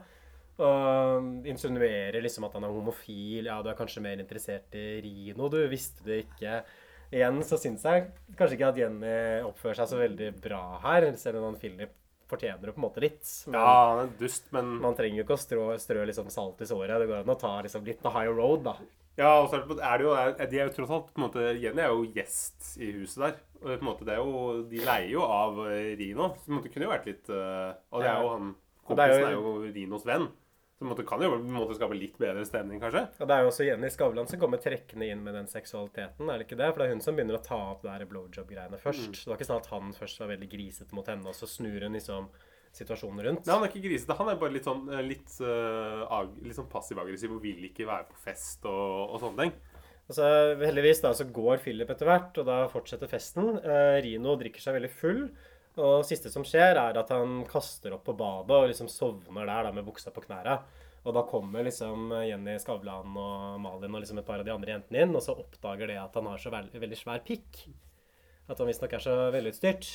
Speaker 1: Og insinuerer liksom at han er homofil. Ja, du er kanskje mer interessert i Rino, du. Visste det ikke. Igjen så syns jeg kanskje ikke at Jenny oppfører seg så veldig bra her, selv om han Philip fortjener det på en måte litt. Men
Speaker 2: Ja, han er dust, men
Speaker 1: man trenger jo ikke å strø, strø liksom salt i såret. Det går an å ta liksom litt the high road, da.
Speaker 2: Ja, og så er det, jo er, De er jo tross alt på en måte Jenny er jo gjest i huset der. Og på en måte det er jo De leier jo av eh, Rino. Så måte kunne jo vært litt eh, Og det er jo han
Speaker 1: er
Speaker 2: Kompisen
Speaker 1: jo-
Speaker 2: er jo Rinos venn. Så måte kan jo på en måte skape litt bedre stemning, kanskje.
Speaker 1: Og det er jo også Jenny Skavlan som kommer trekkende inn med den seksualiteten, er det ikke det? For det er hun som begynner å ta opp det blowjob-greiene først. Det var ikke sånn at han først var veldig grisete mot henne, og så snur hun liksom situasjonen rundt.
Speaker 2: Nei, han er ikke grisete. Han er bare litt sånn, eh, litt, uh, ag, litt sånn passiv-aggressiv og vil ikke være på fest og, og sånne ting.
Speaker 1: Altså, heldigvis da, så går Philip etter hvert, og da fortsetter festen. Uh, Rino drikker seg veldig full. Og det siste som skjer, er at han kaster opp på badet og liksom sovner der da, med buksa på knærne. Og da kommer liksom Jenny Skavlan og Malin og liksom et par av de andre jentene inn, og så oppdager de at han har så veldig, veldig svær pikk. At han visstnok er så velutstyrt.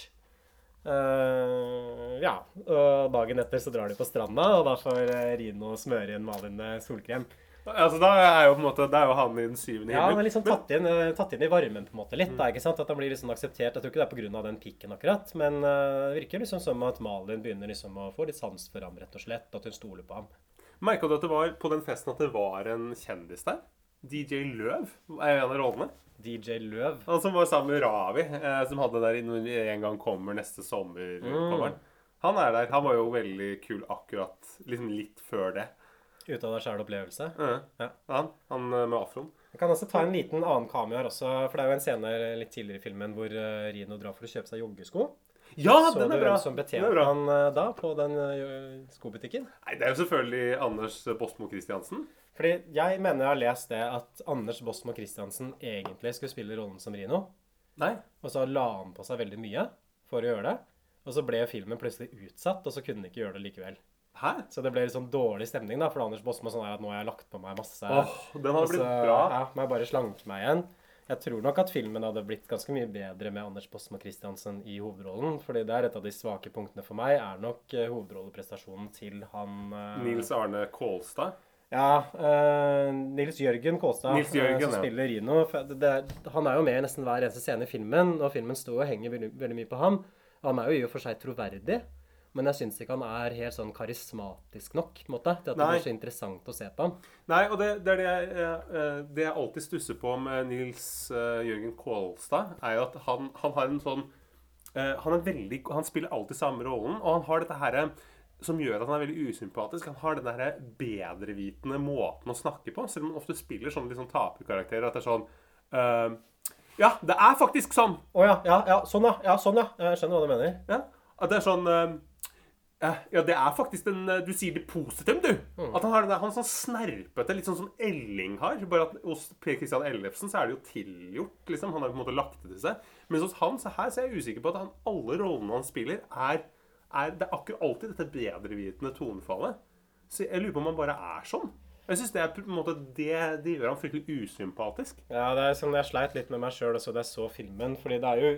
Speaker 1: Uh, ja. Og dagen etter så drar de på stranda, og da får Rino smøre inn Malin med solkrem.
Speaker 2: Altså, da er jo på en måte Det er jo han i den syvende
Speaker 1: Ja, han er liksom tatt inn, eh, tatt inn i varmen på en måte litt. Da, ikke sant? At han blir liksom akseptert. Jeg tror ikke det er pga. den pikken akkurat, men det det virker liksom som at Malin begynner liksom å få litt sans for ham, rett og slett. At hun stoler på ham.
Speaker 2: Merka du at det var på den festen at det var en kjendis der? DJ Løv er en av rollene.
Speaker 1: DJ Løv.
Speaker 2: Han som var sammen med Ravi, eh, som hadde der en gang kommer neste sommer. Mm. Han er der. Han var jo veldig kul akkurat liksom litt før det.
Speaker 1: Ut av deg sjæl opplevelse.
Speaker 2: Ja.
Speaker 1: Ja.
Speaker 2: Han, han eh, med afroen.
Speaker 1: Jeg kan også ta en liten annen kameo her også, for det er jo en scene litt tidligere i filmen hvor eh, Rino drar for å kjøpe seg joggesko.
Speaker 2: Ja,
Speaker 1: Så
Speaker 2: den er bra!
Speaker 1: hvem som
Speaker 2: Den er
Speaker 1: betjente han eh, da på den skobutikken?
Speaker 2: Nei, det er jo selvfølgelig Anders Bosmo Christiansen.
Speaker 1: Fordi jeg mener jeg har lest det at Anders Bosmo Christiansen egentlig skulle spille rollen som Rino.
Speaker 2: Nei.
Speaker 1: Og så la han på seg veldig mye for å gjøre det. Og så ble filmen plutselig utsatt, og så kunne han ikke gjøre det likevel.
Speaker 2: Hæ?
Speaker 1: Så det ble litt sånn dårlig stemning, da, for Anders Bosmo sånn at nå har jeg lagt på meg masse.
Speaker 2: Åh, den hadde blitt bra.
Speaker 1: Ja, må jeg bare slanke meg igjen. Jeg tror nok at filmen hadde blitt ganske mye bedre med Anders Bosma Christiansen i hovedrollen. fordi det er et av de svake punktene for meg, er nok eh, hovedrolleprestasjonen til han eh,
Speaker 2: Nils Arne Kålstad.
Speaker 1: Ja, eh, Nils Jørgen Kålstad,
Speaker 2: Nils Jørgen,
Speaker 1: eh, som
Speaker 2: ja.
Speaker 1: spiller Rino. Det, det, han er jo med i nesten hver eneste scene i filmen, og filmen står og henger veldig, veldig mye på ham. Han er jo i og for seg troverdig, men jeg syns ikke han er helt sånn karismatisk nok på en måte, til at det
Speaker 2: Nei.
Speaker 1: blir så interessant å se på ham.
Speaker 2: Nei, og det, det er det jeg, eh, eh, det jeg alltid stusser på med Nils eh, Jørgen Kålstad, er jo at han, han har en sånn eh, Han er veldig Han spiller alltid samme rollen, og han har dette herre som gjør at han er veldig usympatisk. Han har den der bedrevitende måten å snakke på, selv om han ofte spiller sånne liksom, taperkarakterer. At det er sånn uh, Ja, det er faktisk sånn!
Speaker 1: Å ja, ja, ja, sånn ja. ja, sånn ja. Jeg skjønner hva du mener.
Speaker 2: Ja, At det er sånn eh, Ja, det er faktisk den eh, Du sier det positivt, du. At han har den der, han er sånn snerpete, litt sånn som Elling har. Bare at hos Per Christian Ellefsen så er det jo tilgjort, liksom. Han har på en måte lagt det til seg. Mens hos han så her så er jeg usikker på at han, alle rollene han spiller, er, er Det er akkurat alltid dette bedrevitende tonefallet. Så jeg lurer på om han bare er sånn. Jeg synes det er på en måte det, det gjør han fryktelig usympatisk.
Speaker 1: Ja, det er sånn jeg sleit litt med meg sjøl også da jeg så filmen. Fordi det er jo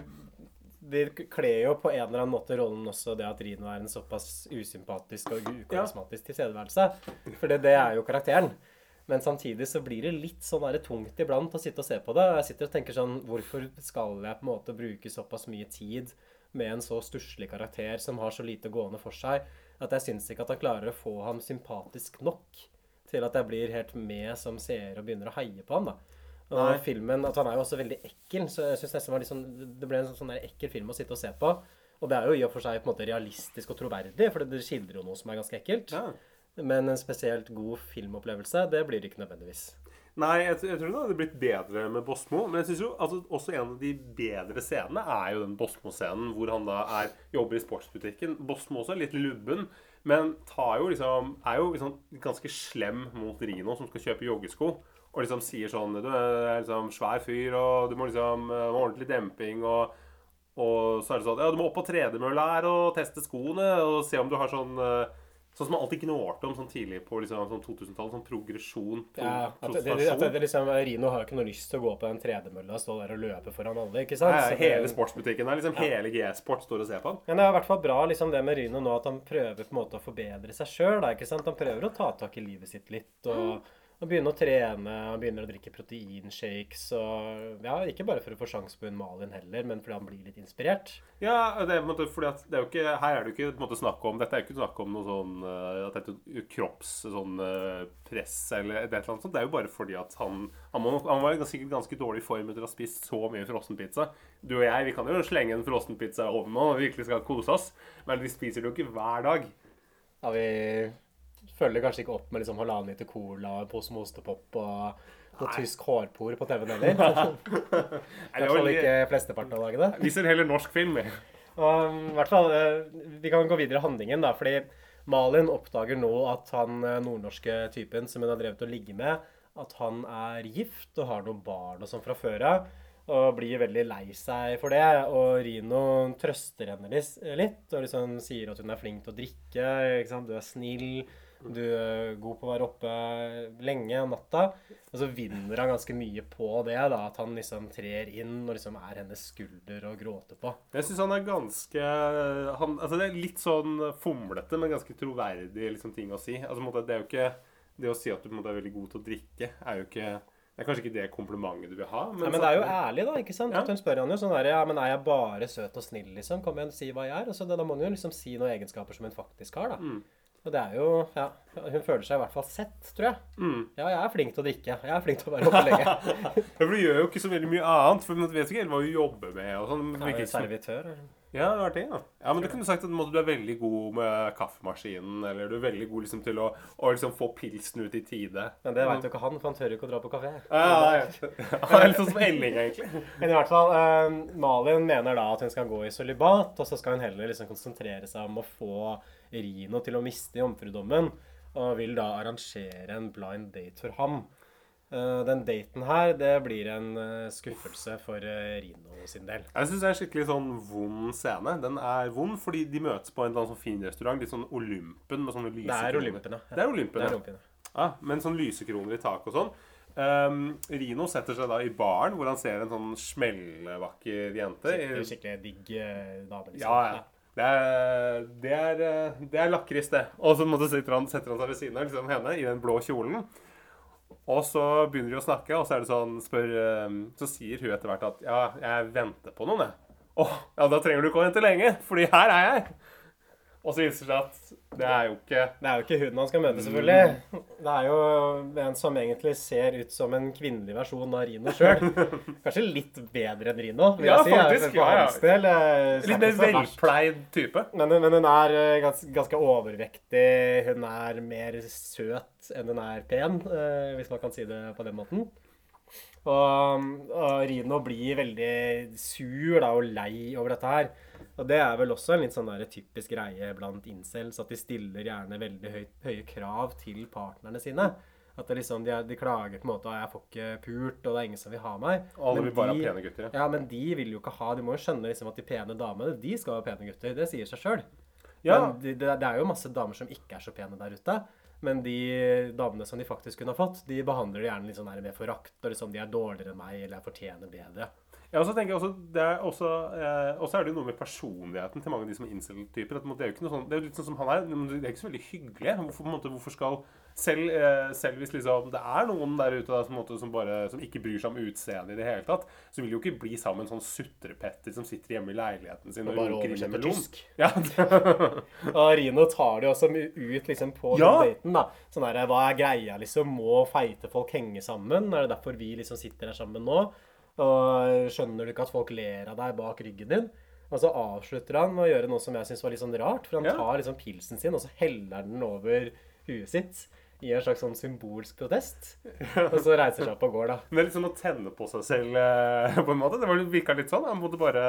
Speaker 1: Det kler jo på en eller annen måte rollen også det at Rino er en såpass usympatisk og ukarismatisk tilstedeværelse. For det, det er jo karakteren. Men samtidig så blir det litt sånn der tungt iblant å sitte og se på det. Jeg sitter og tenker sånn Hvorfor skal jeg på en måte bruke såpass mye tid med en så stusslig karakter som har så lite gående for seg, at jeg syns ikke at jeg klarer å få ham sympatisk nok til at jeg blir helt med som seer og begynner å heie på ham. da. Og filmen, at Han er jo også veldig ekkel, så jeg synes nesten var litt sånn, det ble en sånn, sånn der ekkel film å sitte og se på. Og det er jo i og for seg på en måte realistisk og troverdig, for det skildrer jo noe som er ganske ekkelt.
Speaker 2: Ja.
Speaker 1: Men en spesielt god filmopplevelse, det blir det ikke nødvendigvis.
Speaker 2: Nei, jeg, jeg tror det hadde blitt bedre med Bosmo. Men jeg synes jo altså, også en av de bedre scenene er jo den Bosmo-scenen hvor han da er, jobber i sportsbutikken. Bosmo også er litt lubben, men tar jo liksom, er jo liksom ganske slem mot Rino som skal kjøpe joggesko. Og liksom sier sånn Du er liksom svær fyr, og du må liksom eh, ha ordentlig demping. og og så er det sånn Ja, du må opp på tredemølla her og teste skoene og se om du har sånn eh, Sånn som man alltid gnålte om sånn tidlig på liksom, sånn 2000-tallet. Sånn progresjon. Pro,
Speaker 1: Ja, at det, at det liksom, Rino har jo ikke noe lyst til å gå på den tredemølla og stå der og løpe foran alle. ikke sant?
Speaker 2: Nei,
Speaker 1: Så
Speaker 2: hele sportsbutikken der. liksom Hele G-sport står og ser på han.
Speaker 1: Men det er i hvert fall bra liksom det med Rino nå, at han prøver på en måte å forbedre seg sjøl. Han prøver å ta tak i livet sitt litt og, og begynne å trene. Han begynner å drikke proteinshakes. og ja, Ikke bare for å få sjanse på hun Malin heller, men fordi han blir litt inspirert.
Speaker 2: Ja, det er på en måte fordi at det er jo ikke Her er det jo ikke en snakk om Dette er jo ikke snakk om noe sånn eh, At dette kropps sånn eh, press eller et eller annet sånt. Det er jo bare fordi at han Han, må, han var sikkert ganske dårlig i form etter å ha spist så mye frossenpizza. Du og jeg vi kan jo slenge en frossenpizza i ovnen og virkelig skal kose oss, men vi spiser det jo ikke hver dag.
Speaker 1: Ja, vi følger kanskje ikke opp med liksom halvannen liter cola, en pose med ostepop og noe tysk hårpor på TV-en heller.
Speaker 2: Litt-
Speaker 1: ikke flesteparten av dagene.
Speaker 2: Vi ser heller norsk film. vi.
Speaker 1: Og um, i hvert fall, eh, Vi kan gå videre i handlingen, da, fordi Malin oppdager nå at han eh, nordnorske typen som hun har drevet og ligge med, at han er gift og har noen barn og sånn fra før av. Og blir veldig lei seg for det. Og Rino trøster henne litt og liksom sier at hun er flink til å drikke. Du er snill. Du er god på å være oppe lenge om natta. Og så vinner han ganske mye på det. da, At han liksom trer inn og liksom er hennes skulder å gråte på.
Speaker 2: Jeg syns han er ganske han, altså Det er litt sånn fomlete, men ganske troverdig liksom, ting å si. Altså, på en måte, det er jo ikke Det å si at du på en måte, er veldig god til å drikke, er jo ikke Det er kanskje ikke det komplimentet du vil ha.
Speaker 1: Nei, men det er jo ærlig, da. ikke sant?
Speaker 2: Ja.
Speaker 1: At Hun spør han jo sånn der, ja, men er jeg bare søt og snill, liksom? Kom igjen, si hva jeg er. Og så da må hun jo liksom si noen egenskaper som hun faktisk har, da.
Speaker 2: Mm.
Speaker 1: Og det er jo Ja, hun føler seg i hvert fall sett, tror jeg.
Speaker 2: Mm.
Speaker 1: Ja, jeg er flink til å drikke. Jeg er flink til å være oppe lenge.
Speaker 2: Ja, for du gjør jo ikke så veldig mye annet. For du vet ikke helt hva du jobber med. og sånn.
Speaker 1: Er
Speaker 2: ikke som-
Speaker 1: servitør.
Speaker 2: Ja, det var det, ja. ja, men du kunne sagt at måte, du er veldig god med kaffemaskinen, eller du er veldig god liksom, til å, å liksom, få pilsen ut i tide.
Speaker 1: Men det veit jo ikke han, for han tør ikke å dra på kafé.
Speaker 2: Ja, ja. Han er litt sånn som Elling, egentlig.
Speaker 1: Men i hvert fall, eh, Malin mener da at hun skal gå i sølibat, og så skal hun heller liksom konsentrere seg om å få Rino til å miste jomfrudommen, og vil da arrangere en blind date for ham. Eh, den daten her, det blir en eh, skuffelse for eh, Rino sin del.
Speaker 2: Jeg syns det er en skikkelig sånn vond scene. Den er vond fordi de møtes på en sånn fin restaurant. Litt sånn Olympen med sånne
Speaker 1: Det
Speaker 2: lysekroner.
Speaker 1: Olympen, ja.
Speaker 2: Det er Olympen,
Speaker 1: Det er
Speaker 2: Olympen,
Speaker 1: ja.
Speaker 2: Ja, med sånn lysekroner i taket og sånn. Um, Rino setter seg da i baren, hvor han ser en sånn smellvakker jente.
Speaker 1: Skikkelig, skikkelig digg dame. Liksom.
Speaker 2: Ja, ja. Det er, det er, eh, det er lakris, det. Og så setter han, setter han seg ved siden av liksom, henne i den blå kjolen. Og så begynner de å snakke, og så er det sånn spør, eh, Så sier hun etter hvert at ja, jeg venter på noen, jeg. Å, ja, da trenger du ikke å vente lenge, fordi her er jeg. Og så viser det seg at det er jo ikke
Speaker 1: Det er jo ikke hun han skal møte, selvfølgelig. Det er jo en som egentlig ser ut som en kvinnelig versjon av Rino sjøl. Kanskje litt bedre enn Rino, vil
Speaker 2: Ja,
Speaker 1: jeg si.
Speaker 2: faktisk, ja, ja.
Speaker 1: del. eh,
Speaker 2: Litt mer velpleid type.
Speaker 1: Men, men hun er eh, gans, ganske overvektig. Hun er mer søt enn hun er pen, eh, hvis man kan si det på den måten. Og, og Rino blir veldig sur da, og lei over dette her. Og det er vel også en litt sånn der typisk greie blant incels, at de stiller gjerne veldig høy, høye krav til partnerne sine. At det liksom, de, er, de klager på en måte 'jeg får ikke pult', og det er ingen som vil ha meg.
Speaker 2: Alle
Speaker 1: Men
Speaker 2: vil bare ha pene gutter. Ja.
Speaker 1: Men de vil jo ikke ha De må jo skjønne liksom at de pene damene, de skal ha pene gutter. Det sier seg sjøl.
Speaker 2: Ja.
Speaker 1: Men de, det, det er jo masse damer som ikke er så pene der ute. Men de damene som de faktisk kunne ha fått, de behandler de gjerne litt sånn her med forakt. Og liksom de er dårligere enn meg, eller jeg fortjener bedre.
Speaker 2: Ja, og så tenker jeg også, det er også, eh, også er det jo noe med personligheten til mange av de som er incel-typer. at Det er jo ikke noe sånn, det er jo litt sånn som han er, det er ikke så veldig hyggelig. Hvorfor, på en måte, hvorfor skal selv, eh, selv hvis liksom, det er noen der ute da, som, måte, som, bare, som ikke bryr seg om utseendet i det hele tatt, så vil de jo ikke bli sammen sånn sutrepetter som sitter hjemme i leiligheten sin og,
Speaker 1: Og bare
Speaker 2: runker i
Speaker 1: tysk.
Speaker 2: Ja,
Speaker 1: Og Rino tar det jo også ut liksom på
Speaker 2: Ja.
Speaker 1: den daten. da. Sånn der, Hva er greia, liksom? Må feite folk henge sammen? Er det derfor vi liksom sitter her sammen nå? Og skjønner du ikke at folk ler av deg bak ryggen din? Og så avslutter han med å gjøre noe som jeg syns var litt sånn rart. For han
Speaker 2: Ja.
Speaker 1: tar liksom pilsen sin, og så heller den over huet sitt. I en slags sånn symbolsk protest. Og så reiser seg opp og går, da.
Speaker 2: Men det er sånn å tenne på seg selv eh, på en måte. Det var, virka litt sånn. Han måtte bare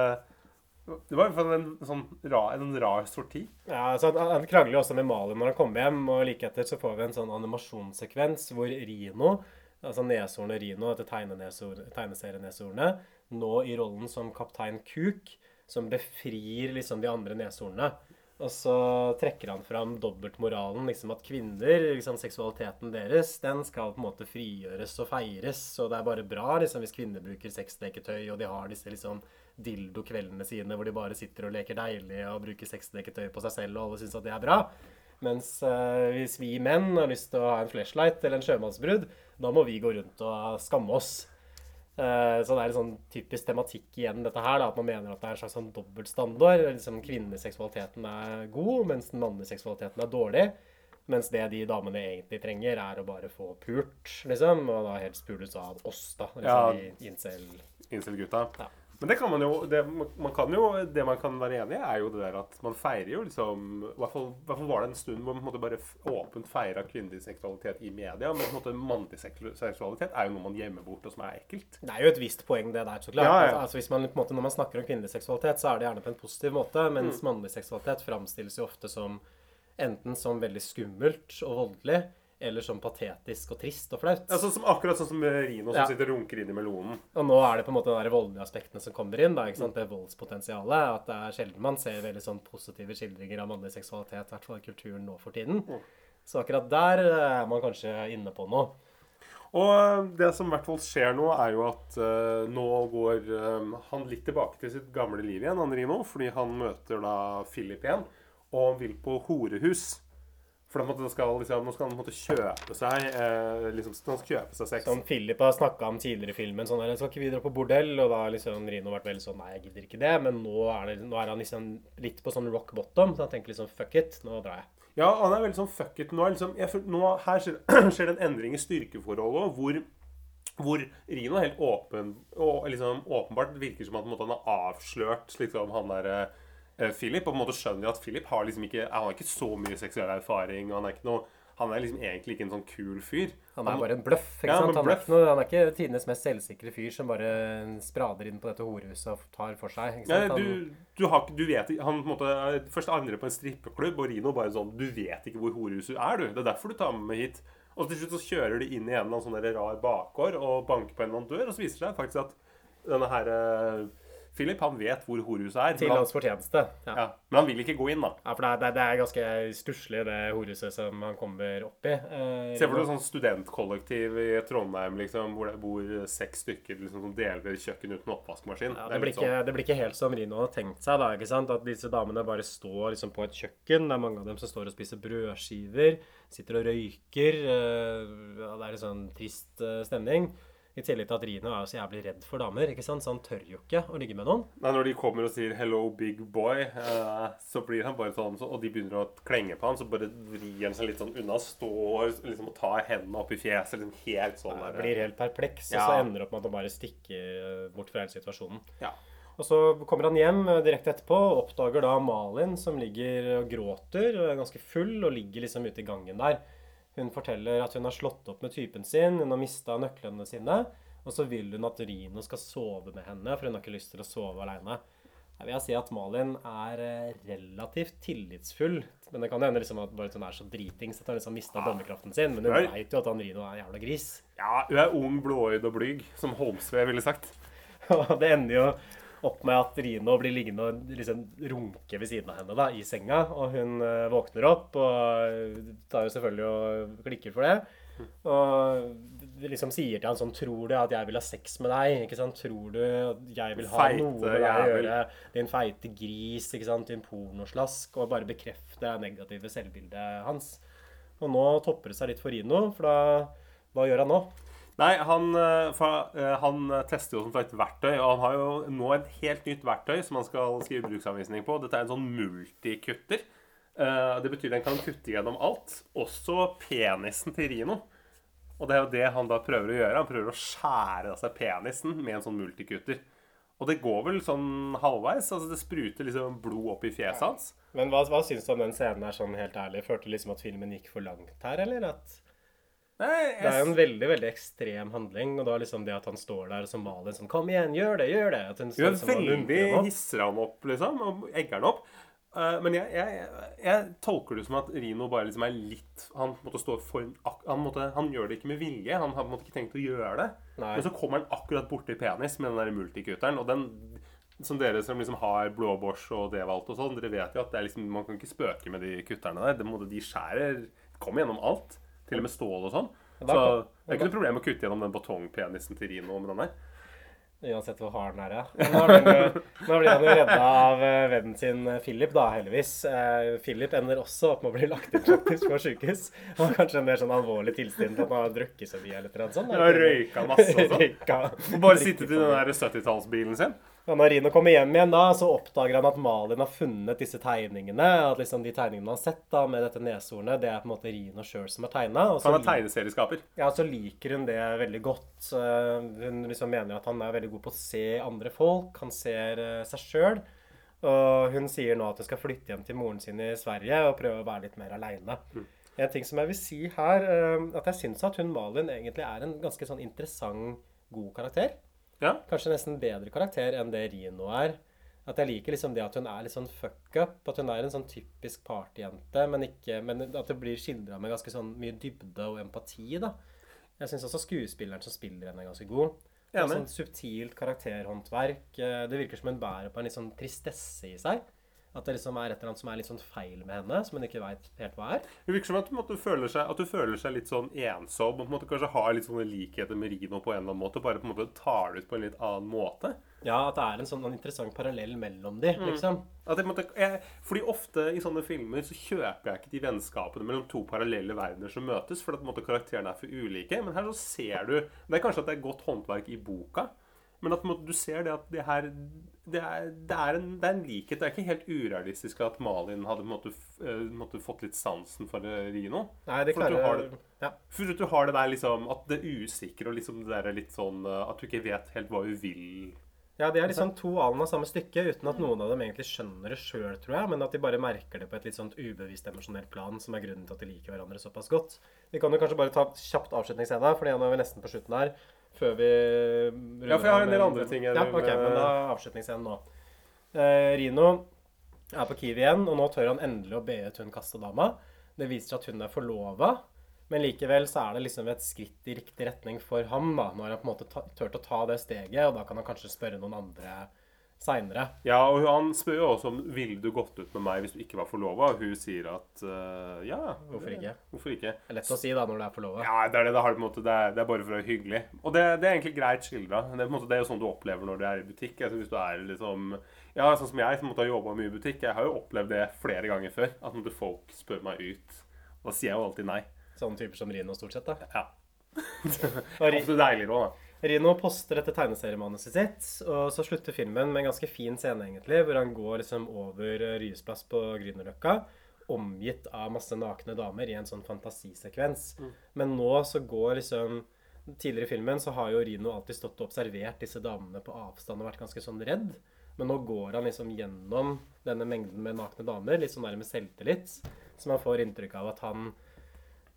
Speaker 2: Det var i hvert fall en sånn rar, en rar sorti.
Speaker 1: Ja, så han, han krangler jo også med Malin når han kommer hjem, og like etter så får vi en sånn animasjonssekvens hvor Rino, altså neshornet Rino, dette tegneserienesornet, nå i rollen som kaptein Kuk, som befrir liksom de andre neshornene. Og så trekker han fram dobbeltmoralen, liksom at kvinner, liksom seksualiteten deres, den skal på en måte frigjøres og feires. Og det er bare bra liksom hvis kvinner bruker sexleketøy, og de har disse liksom dildo-kveldene sine hvor de bare sitter og leker deilig og bruker sexleketøy på seg selv, og alle syns at det er bra. Mens eh, hvis vi menn har lyst til å ha en flashlight eller en sjømannsbrudd, da må vi gå rundt og skamme oss. Eh, Så det er en sånn typisk tematikk igjen, dette her, da, at man mener at det er en slags sånn dobbeltstandard. Liksom Kvinneseksualiteten er god, mens den mannlige seksualiteten er dårlig. Mens det de damene egentlig trenger, er å bare få pult, liksom. Og da helst pules av oss, da. Liksom,
Speaker 2: Ja.
Speaker 1: i incel.
Speaker 2: Incel-gutta.
Speaker 1: Ja.
Speaker 2: Men det kan man jo det, man kan jo det man kan være enig i, er jo det der at man feirer jo liksom I hvert fall, var det en stund hvor man på en måte bare åpent feira kvinnelig seksualitet i media. Men på en måte mannlig seksualitet er jo noe man gjemmer bort, og som er ekkelt.
Speaker 1: Det er jo et visst poeng, det der, så klart.
Speaker 2: Ja, ja.
Speaker 1: Altså, altså, hvis man, måte, når man snakker om kvinnelig seksualitet, så er det gjerne på en positiv måte, mens
Speaker 2: Mm.
Speaker 1: mannlig seksualitet framstilles jo ofte som enten som veldig skummelt og voldelig, eller sånn patetisk og trist og flaut.
Speaker 2: Altså, som, akkurat sånn som Rino som
Speaker 1: Ja.
Speaker 2: sitter og runker inn i melonen.
Speaker 1: Og nå er det på en måte de voldelige aspektene som kommer inn. Da, sant? Det voldspotensialet. At det er sjelden man ser veldig sånn positive skildringer av mannlig seksualitet, i hvert fall i kulturen nå for tiden. Så akkurat der eh, er man kanskje inne på noe.
Speaker 2: Og det som i hvert fall skjer nå, er jo at uh, nå går uh, han litt tilbake til sitt gamle liv igjen, han Rino, fordi han møter da Philip igjen, og vil på horehus. For da måtte, skal, liksom, nå skal han måte kjøpe seg eh, liksom, Han skal kjøpe seg sex.
Speaker 1: Som Philip har snakka om tidligere i filmen. sånn der, 'Skal ikke vi dra på bordell?' Og da har liksom Rino vært veldig sånn 'Nei, jeg gidder ikke det'. Men nå er, det, nå er han liksom litt på sånn rock bottom, så han tenker liksom 'fuck it, nå drar jeg'.
Speaker 2: Ja, han er veldig sånn fuck it. Nå, liksom, jeg, nå her skjer, skjer det en endring i styrkeforholdet hvor, hvor Rino helt åpen, og liksom, åpenbart virker som at måte, han har avslørt liksom, han der eh, Philip. Og på en måte skjønner at Philip har liksom ikke, han har ikke så mye seksuell erfaring. og Han er ikke noe han er liksom egentlig ikke en sånn kul fyr.
Speaker 1: Han er bare en bløff. ikke
Speaker 2: Ja,
Speaker 1: sant? Han er, ikke noe, han er ikke tidenes mest selvsikre fyr som bare sprader inn på dette horehuset og tar for seg. ikke sant? Ja,
Speaker 2: du, du, har, du vet Han måte først angrer på en strippeklubb, og Rino bare sånn Du vet ikke hvor horehuset er, du. Det er derfor du tar med meg hit. Og til slutt så kjører de inn i en eller annen sånn rar bakgård og banker på en eller annen dør, og så viser det seg faktisk at denne her eh, Philip han vet hvor horhuset er.
Speaker 1: Til
Speaker 2: han,
Speaker 1: hans fortjeneste. Ja.
Speaker 2: ja, men han vil ikke gå inn, da.
Speaker 1: Ja, for det er, det er- ganske stusslig, det horhuset som han kommer opp i. Eh,
Speaker 2: Se for deg sånn studentkollektiv i Trondheim liksom, hvor det bor seks stykker liksom, som deler kjøkken uten oppvaskmaskin.
Speaker 1: Ja,
Speaker 2: Det
Speaker 1: det, blir ikke,
Speaker 2: sånn.
Speaker 1: det blir ikke helt som Rino hadde tenkt seg. da, ikke sant? At disse damene bare står liksom på et kjøkken. Det er mange av dem som står og spiser brødskiver. Sitter og røyker. eh, det er en sånn trist eh, stemning. I tillegg til at Rino er jo så jævlig redd for damer, ikke sant? så han tør jo ikke å ligge med noen.
Speaker 2: Nei, når de kommer og sier 'hello, big boy', eh, så blir han bare sånn Og de begynner å klenge på han, så bare vrir han seg litt sånn unna. Står liksom og tar hendene opp i fjeset. liksom Helt sånn der,
Speaker 1: blir helt perpleks, og så ender det opp med at han bare stikker eh, bort fra hele situasjonen.
Speaker 2: Ja.
Speaker 1: Og så kommer han hjem eh, direkte etterpå og oppdager da Malin som ligger og gråter og er ganske full og ligger liksom ute i gangen der. Hun forteller at hun har slått opp med typen sin, hun har mista nøklene sine, og så vil hun at Rino skal sove med henne, for hun har ikke lyst til å sove aleine. Jeg vil si at Malin er eh, relativt tillitsfull, men det kan hende liksom at hun er så dritings at hun liksom mista dømmekraften sin, men hun veit jo at han Rino er en jævla gris.
Speaker 2: Ja, hun er ung, blåøyd og blyg, som Holmsve ville sagt.
Speaker 1: Og det ender jo opp med at Rino blir liggende og liksom runke ved siden av henne da, i senga. Og hun eh, våkner opp og tar jo selvfølgelig og klikker for det. Og liksom sier til han sånn Tror du at jeg vil ha sex med deg? Ikke sant? Tror du at jeg vil ha
Speaker 2: Feite
Speaker 1: noe med deg å gjøre? Din feite gris, ikke sant? Din pornoslask. Og bare bekrefte det negative selvbildet hans. Og nå topper det seg litt for Rino, for da Hva gjør han nå?
Speaker 2: Nei, han, eh, for, eh, han tester jo som sagt verktøy, og han har jo nå et helt nytt verktøy som han skal skrive bruksanvisning på. Dette er en sånn multikutter. Eh, Det betyr den kan kutte gjennom alt, også penisen til Rino. Og det er jo det han da prøver å gjøre. Han prøver å skjære av seg penisen med en sånn multikutter. Og det går vel sånn halvveis. altså Det spruter liksom blod opp i fjeset hans.
Speaker 1: Men hva, hva syns du om den scenen her, sånn helt ærlig? Følte du liksom at filmen gikk for langt her, eller? At
Speaker 2: Nei,
Speaker 1: det er jo en veldig veldig ekstrem handling, og da liksom det at han står der som maler sånn Kom igjen, gjør det, gjør det! At hun og
Speaker 2: veldig hisser han opp, liksom, og egger han opp. Uh, men jeg, jeg, jeg tolker det som at Rino bare liksom er litt Han måtte stå for han, måtte, han gjør det ikke med vilje. Han har på en måte ikke tenkt å gjøre det.
Speaker 1: Nei.
Speaker 2: Men så kommer han akkurat borti penis med den der multikutteren. Og den som dere som liksom har blåbors og devalt og sånn, dere vet jo at det er liksom, man kan ikke spøke med de kutterne der. Det må, de skjærer Kommer gjennom alt. Til og med stål og sånn. Så det er ikke noe problem å kutte gjennom den batongpenisen til Rino med den der.
Speaker 1: Uansett hvor hard den er, ja. Nå blir han jo, redda av eh, vennen sin eh, Philip, da, heldigvis. Eh, Philip ender også opp med å bli lagt inn faktisk på sjukehus. Han har kanskje en mer sånn alvorlig tilstand til at han har drukket så mye eller noe sånt.
Speaker 2: Han røyka masse og sånn. Og bare sittet i den der 70-tallsbilen sin.
Speaker 1: Og når Rino kommer hjem igjen, da, så oppdager han at Malin har funnet disse tegningene. At liksom de tegningene han har sett da, med dette neshornet, det er på en måte Rino sjøl som har tegna.
Speaker 2: Han er tegneserieskaper.
Speaker 1: Ja, så liker hun det veldig godt. Eh, Hun liksom mener at han er veldig god på å se andre folk. Han ser eh, seg sjøl. Og hun sier nå at hun skal flytte hjem til moren sin i Sverige og prøve å være litt mer aleine. En ting som jeg vil si her, eh, at jeg syns at hun Malin egentlig er en ganske sånn interessant, god karakter.
Speaker 2: Ja.
Speaker 1: Kanskje nesten bedre karakter enn det Rino er. At jeg liker liksom det at hun er litt sånn fuck up. At hun er en sånn typisk partyjente, men, ikke, men at det blir skildra med ganske sånn mye dybde og empati. da. Jeg syns også skuespilleren som spiller henne, er ganske god. Er sånn subtilt karakterhåndverk. Eh, Det virker som hun bærer på en litt sånn tristesse i seg. At det liksom er et eller annet som er litt sånn feil med henne, som hun ikke veit helt hva er.
Speaker 2: Det virker som at du, måte føler seg, at du føler seg litt sånn ensom. Og på en måte kanskje har litt sånne likheter med Rino på en eller annen måte. Bare på en måte tar det ut på en litt annen måte.
Speaker 1: Ja, at det er en sånn interessant parallell mellom de, liksom.
Speaker 2: At jeg, måte, jeg, fordi ofte i sånne filmer så kjøper jeg ikke de vennskapene mellom to parallelle verdener som møtes, fordi at på en måte karakterene er for ulike. Men her så ser du Det er kanskje at det er godt håndverk i boka, men at du ser det at det her det er, det, er en, det er en likhet. Det er ikke helt urealistisk at Malin hadde f- eh, måtte fått litt sansen for Rino.
Speaker 1: Nei, det
Speaker 2: For at du har
Speaker 1: klarer
Speaker 2: det-
Speaker 1: Ja.
Speaker 2: For at du har det der liksom At det usikre og liksom det der litt sånn eh, At du ikke vet helt hva hun vil.
Speaker 1: Ja, de er liksom to alen av samme stykke, uten at noen av dem egentlig skjønner det sjøl, tror jeg. Men at de bare merker det på et litt sånt ubevisst emosjonelt plan, som er grunnen til at de liker hverandre såpass godt. Vi kan jo kanskje bare ta kjapt avslutningsscene, for nå er vi nesten på slutten her. Før vi
Speaker 2: Ja, for jeg har en del andre ting
Speaker 1: Ja,
Speaker 2: ok,
Speaker 1: ok, men da avslutningsscenen nå. Eh, Rino er på Kiwi igjen, og nå tør han endelig å be ut hun kastedama. Det viser at hun er forlova, men likevel så er det liksom et skritt i riktig retning for ham. da, Når han på en måte tør å ta det steget, og da kan han kanskje spørre noen andre seinere.
Speaker 2: Ja, og han spør jo også om ville du gått ut med meg hvis du ikke var forlova. Og hun sier at uh, ja.
Speaker 1: Hvorfor ikke?
Speaker 2: Hvorfor ikke?
Speaker 1: Det er lett å si da når du er forlova.
Speaker 2: Ja, det er det. Det, en måte, det, er, det er bare for å være hyggelig. Og det, det er egentlig greit skildra. Er det er jo sånn du opplever når du er i butikk. Altså, hvis du er liksom Ja, sånn som jeg, som måtte ha jobba mye i butikk. Jeg har jo opplevd det flere ganger før. At måtte folk spør meg ut. Og Da sier jeg jo alltid nei.
Speaker 1: Sånne typer som Rino, stort sett. da.
Speaker 2: Ja.
Speaker 1: det er
Speaker 2: Ofte deiligere òg, da.
Speaker 1: Rino poster dette tegneseriemanuset sitt, og så slutter filmen med en ganske fin scene, egentlig, hvor han går liksom over eh, Ryes plass på Grünerløkka, omgitt av masse nakne damer i en sånn fantasisekvens. Men nå så går liksom Tidligere i filmen så har jo Rino alltid stått og observert disse damene på avstand og vært ganske sånn redd. Men nå går han liksom gjennom denne mengden med nakne damer, litt sånn med selvtillit, så man får inntrykk av at han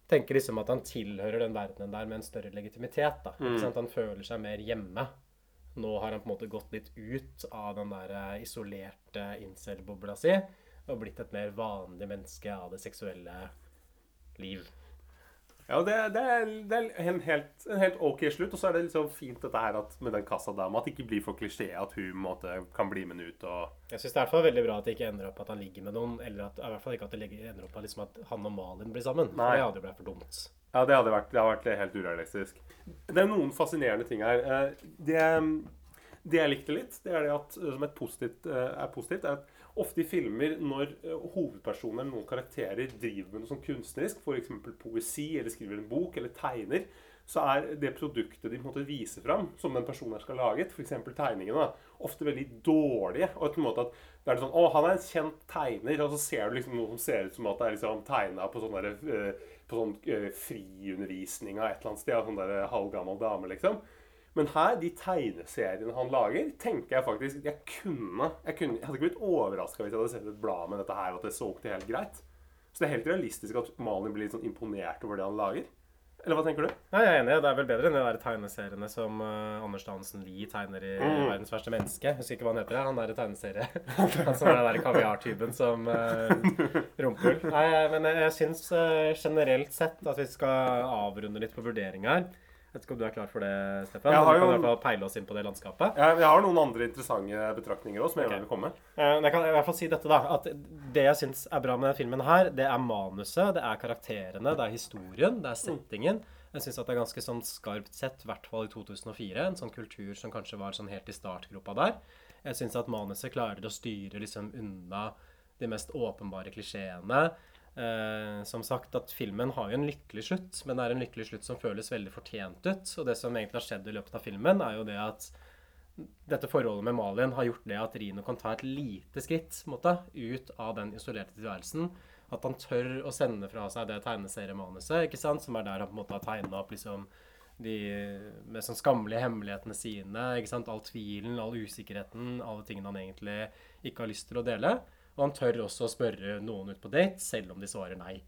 Speaker 1: tenker liksom at han tilhører den verdenen der med en større legitimitet. da. Sant? Han føler seg mer hjemme. Nå har han på en måte gått litt ut av den der eh, isolerte incel-bobla si og blitt et mer vanlig menneske av det seksuelle liv.
Speaker 2: Ja, det, det, er, det er en helt, en helt ok slutt. Og så er det liksom fint dette her at med den kassadama at det ikke blir for klisjé at hun måtte, kan bli med ut og
Speaker 1: Jeg syns det er veldig bra at det ikke ender opp at han ligger med noen, eller at, i hvert fall ikke at det ender opp at, liksom at han og Malin blir sammen.
Speaker 2: Nei.
Speaker 1: For det hadde jo blitt for dumt.
Speaker 2: Ja, det hadde vært, det hadde vært helt urealistisk. Det er noen fascinerende ting her. Eh, Det, det jeg likte litt, det er det at, som et positivt, eh, er positivt, er at ofte i filmer når eh, hovedpersoner eller noen karakterer driver med noe sånn kunstnerisk, f.eks. poesi, eller skriver en bok, eller tegner, så er det produktet de på en måte viser fram, som den personen her skal ha laget, f.eks. tegningene, da, ofte veldig dårlige. og en måte at det er sånn, å, Han er en kjent tegner, og så ser du liksom noe som ser ut som at det er liksom tegna på sånn eh, på sånn uh, friundervisning av et eller annet sted av sånn der halvgammel dame, liksom. Men her, de tegneseriene han lager, tenker jeg faktisk Jeg kunne Jeg, kunne, jeg hadde ikke blitt overraska hvis jeg hadde sett et blad med dette her, at det ut helt greit. Så det er helt realistisk at Malin blir litt sånn imponert over det han lager. Eller hva tenker du?
Speaker 1: Ja, jeg er enig. Det er vel bedre enn de der tegneseriene som uh, Anders Dansen Lie tegner i
Speaker 2: Mm.
Speaker 1: 'Verdens verste menneske'. Husker ikke hva han heter. Han der i tegneserie. Han som er den der kaviartypen som uh, rumpehull. Nei, men jeg, jeg syns uh, generelt sett at vi skal avrunde litt på vurdering her. Jeg vet ikke om du er klar for det, Stefan?
Speaker 2: Jeg har
Speaker 1: Vi kan i hvert fall peile oss inn på det landskapet.
Speaker 2: Jeg, jeg har noen andre interessante betraktninger òg, som jeg
Speaker 1: Ok.
Speaker 2: gjerne vil komme med.
Speaker 1: Eh, Jeg kan i hvert fall si dette da, at Det jeg syns er bra med filmen, her, det er manuset, det er karakterene, det er historien, det er settingen. Jeg syns det er ganske sånn skarpt sett, i hvert fall i 2004. En sånn kultur som kanskje var sånn helt i startgropa der. Jeg syns at manuset klarer å styre liksom unna de mest åpenbare klisjeene. Eh, som sagt, at filmen har jo en lykkelig slutt, men det er en lykkelig slutt som føles veldig fortjent ut. Og det som egentlig har skjedd i løpet av filmen, er jo det at dette forholdet med Malin har gjort det at Rino kan ta et lite skritt måte, ut av den isolerte tilværelsen. At han tør å sende fra seg det tegneseriemanuset, ikke sant? som er der han på en måte har tegna opp liksom de med sånn skammelige hemmelighetene sine. ikke sant? All tvilen, all usikkerheten, alle tingene han egentlig ikke har lyst til å dele. Og han tør også å spørre noen ut på date, selv om de svarer nei.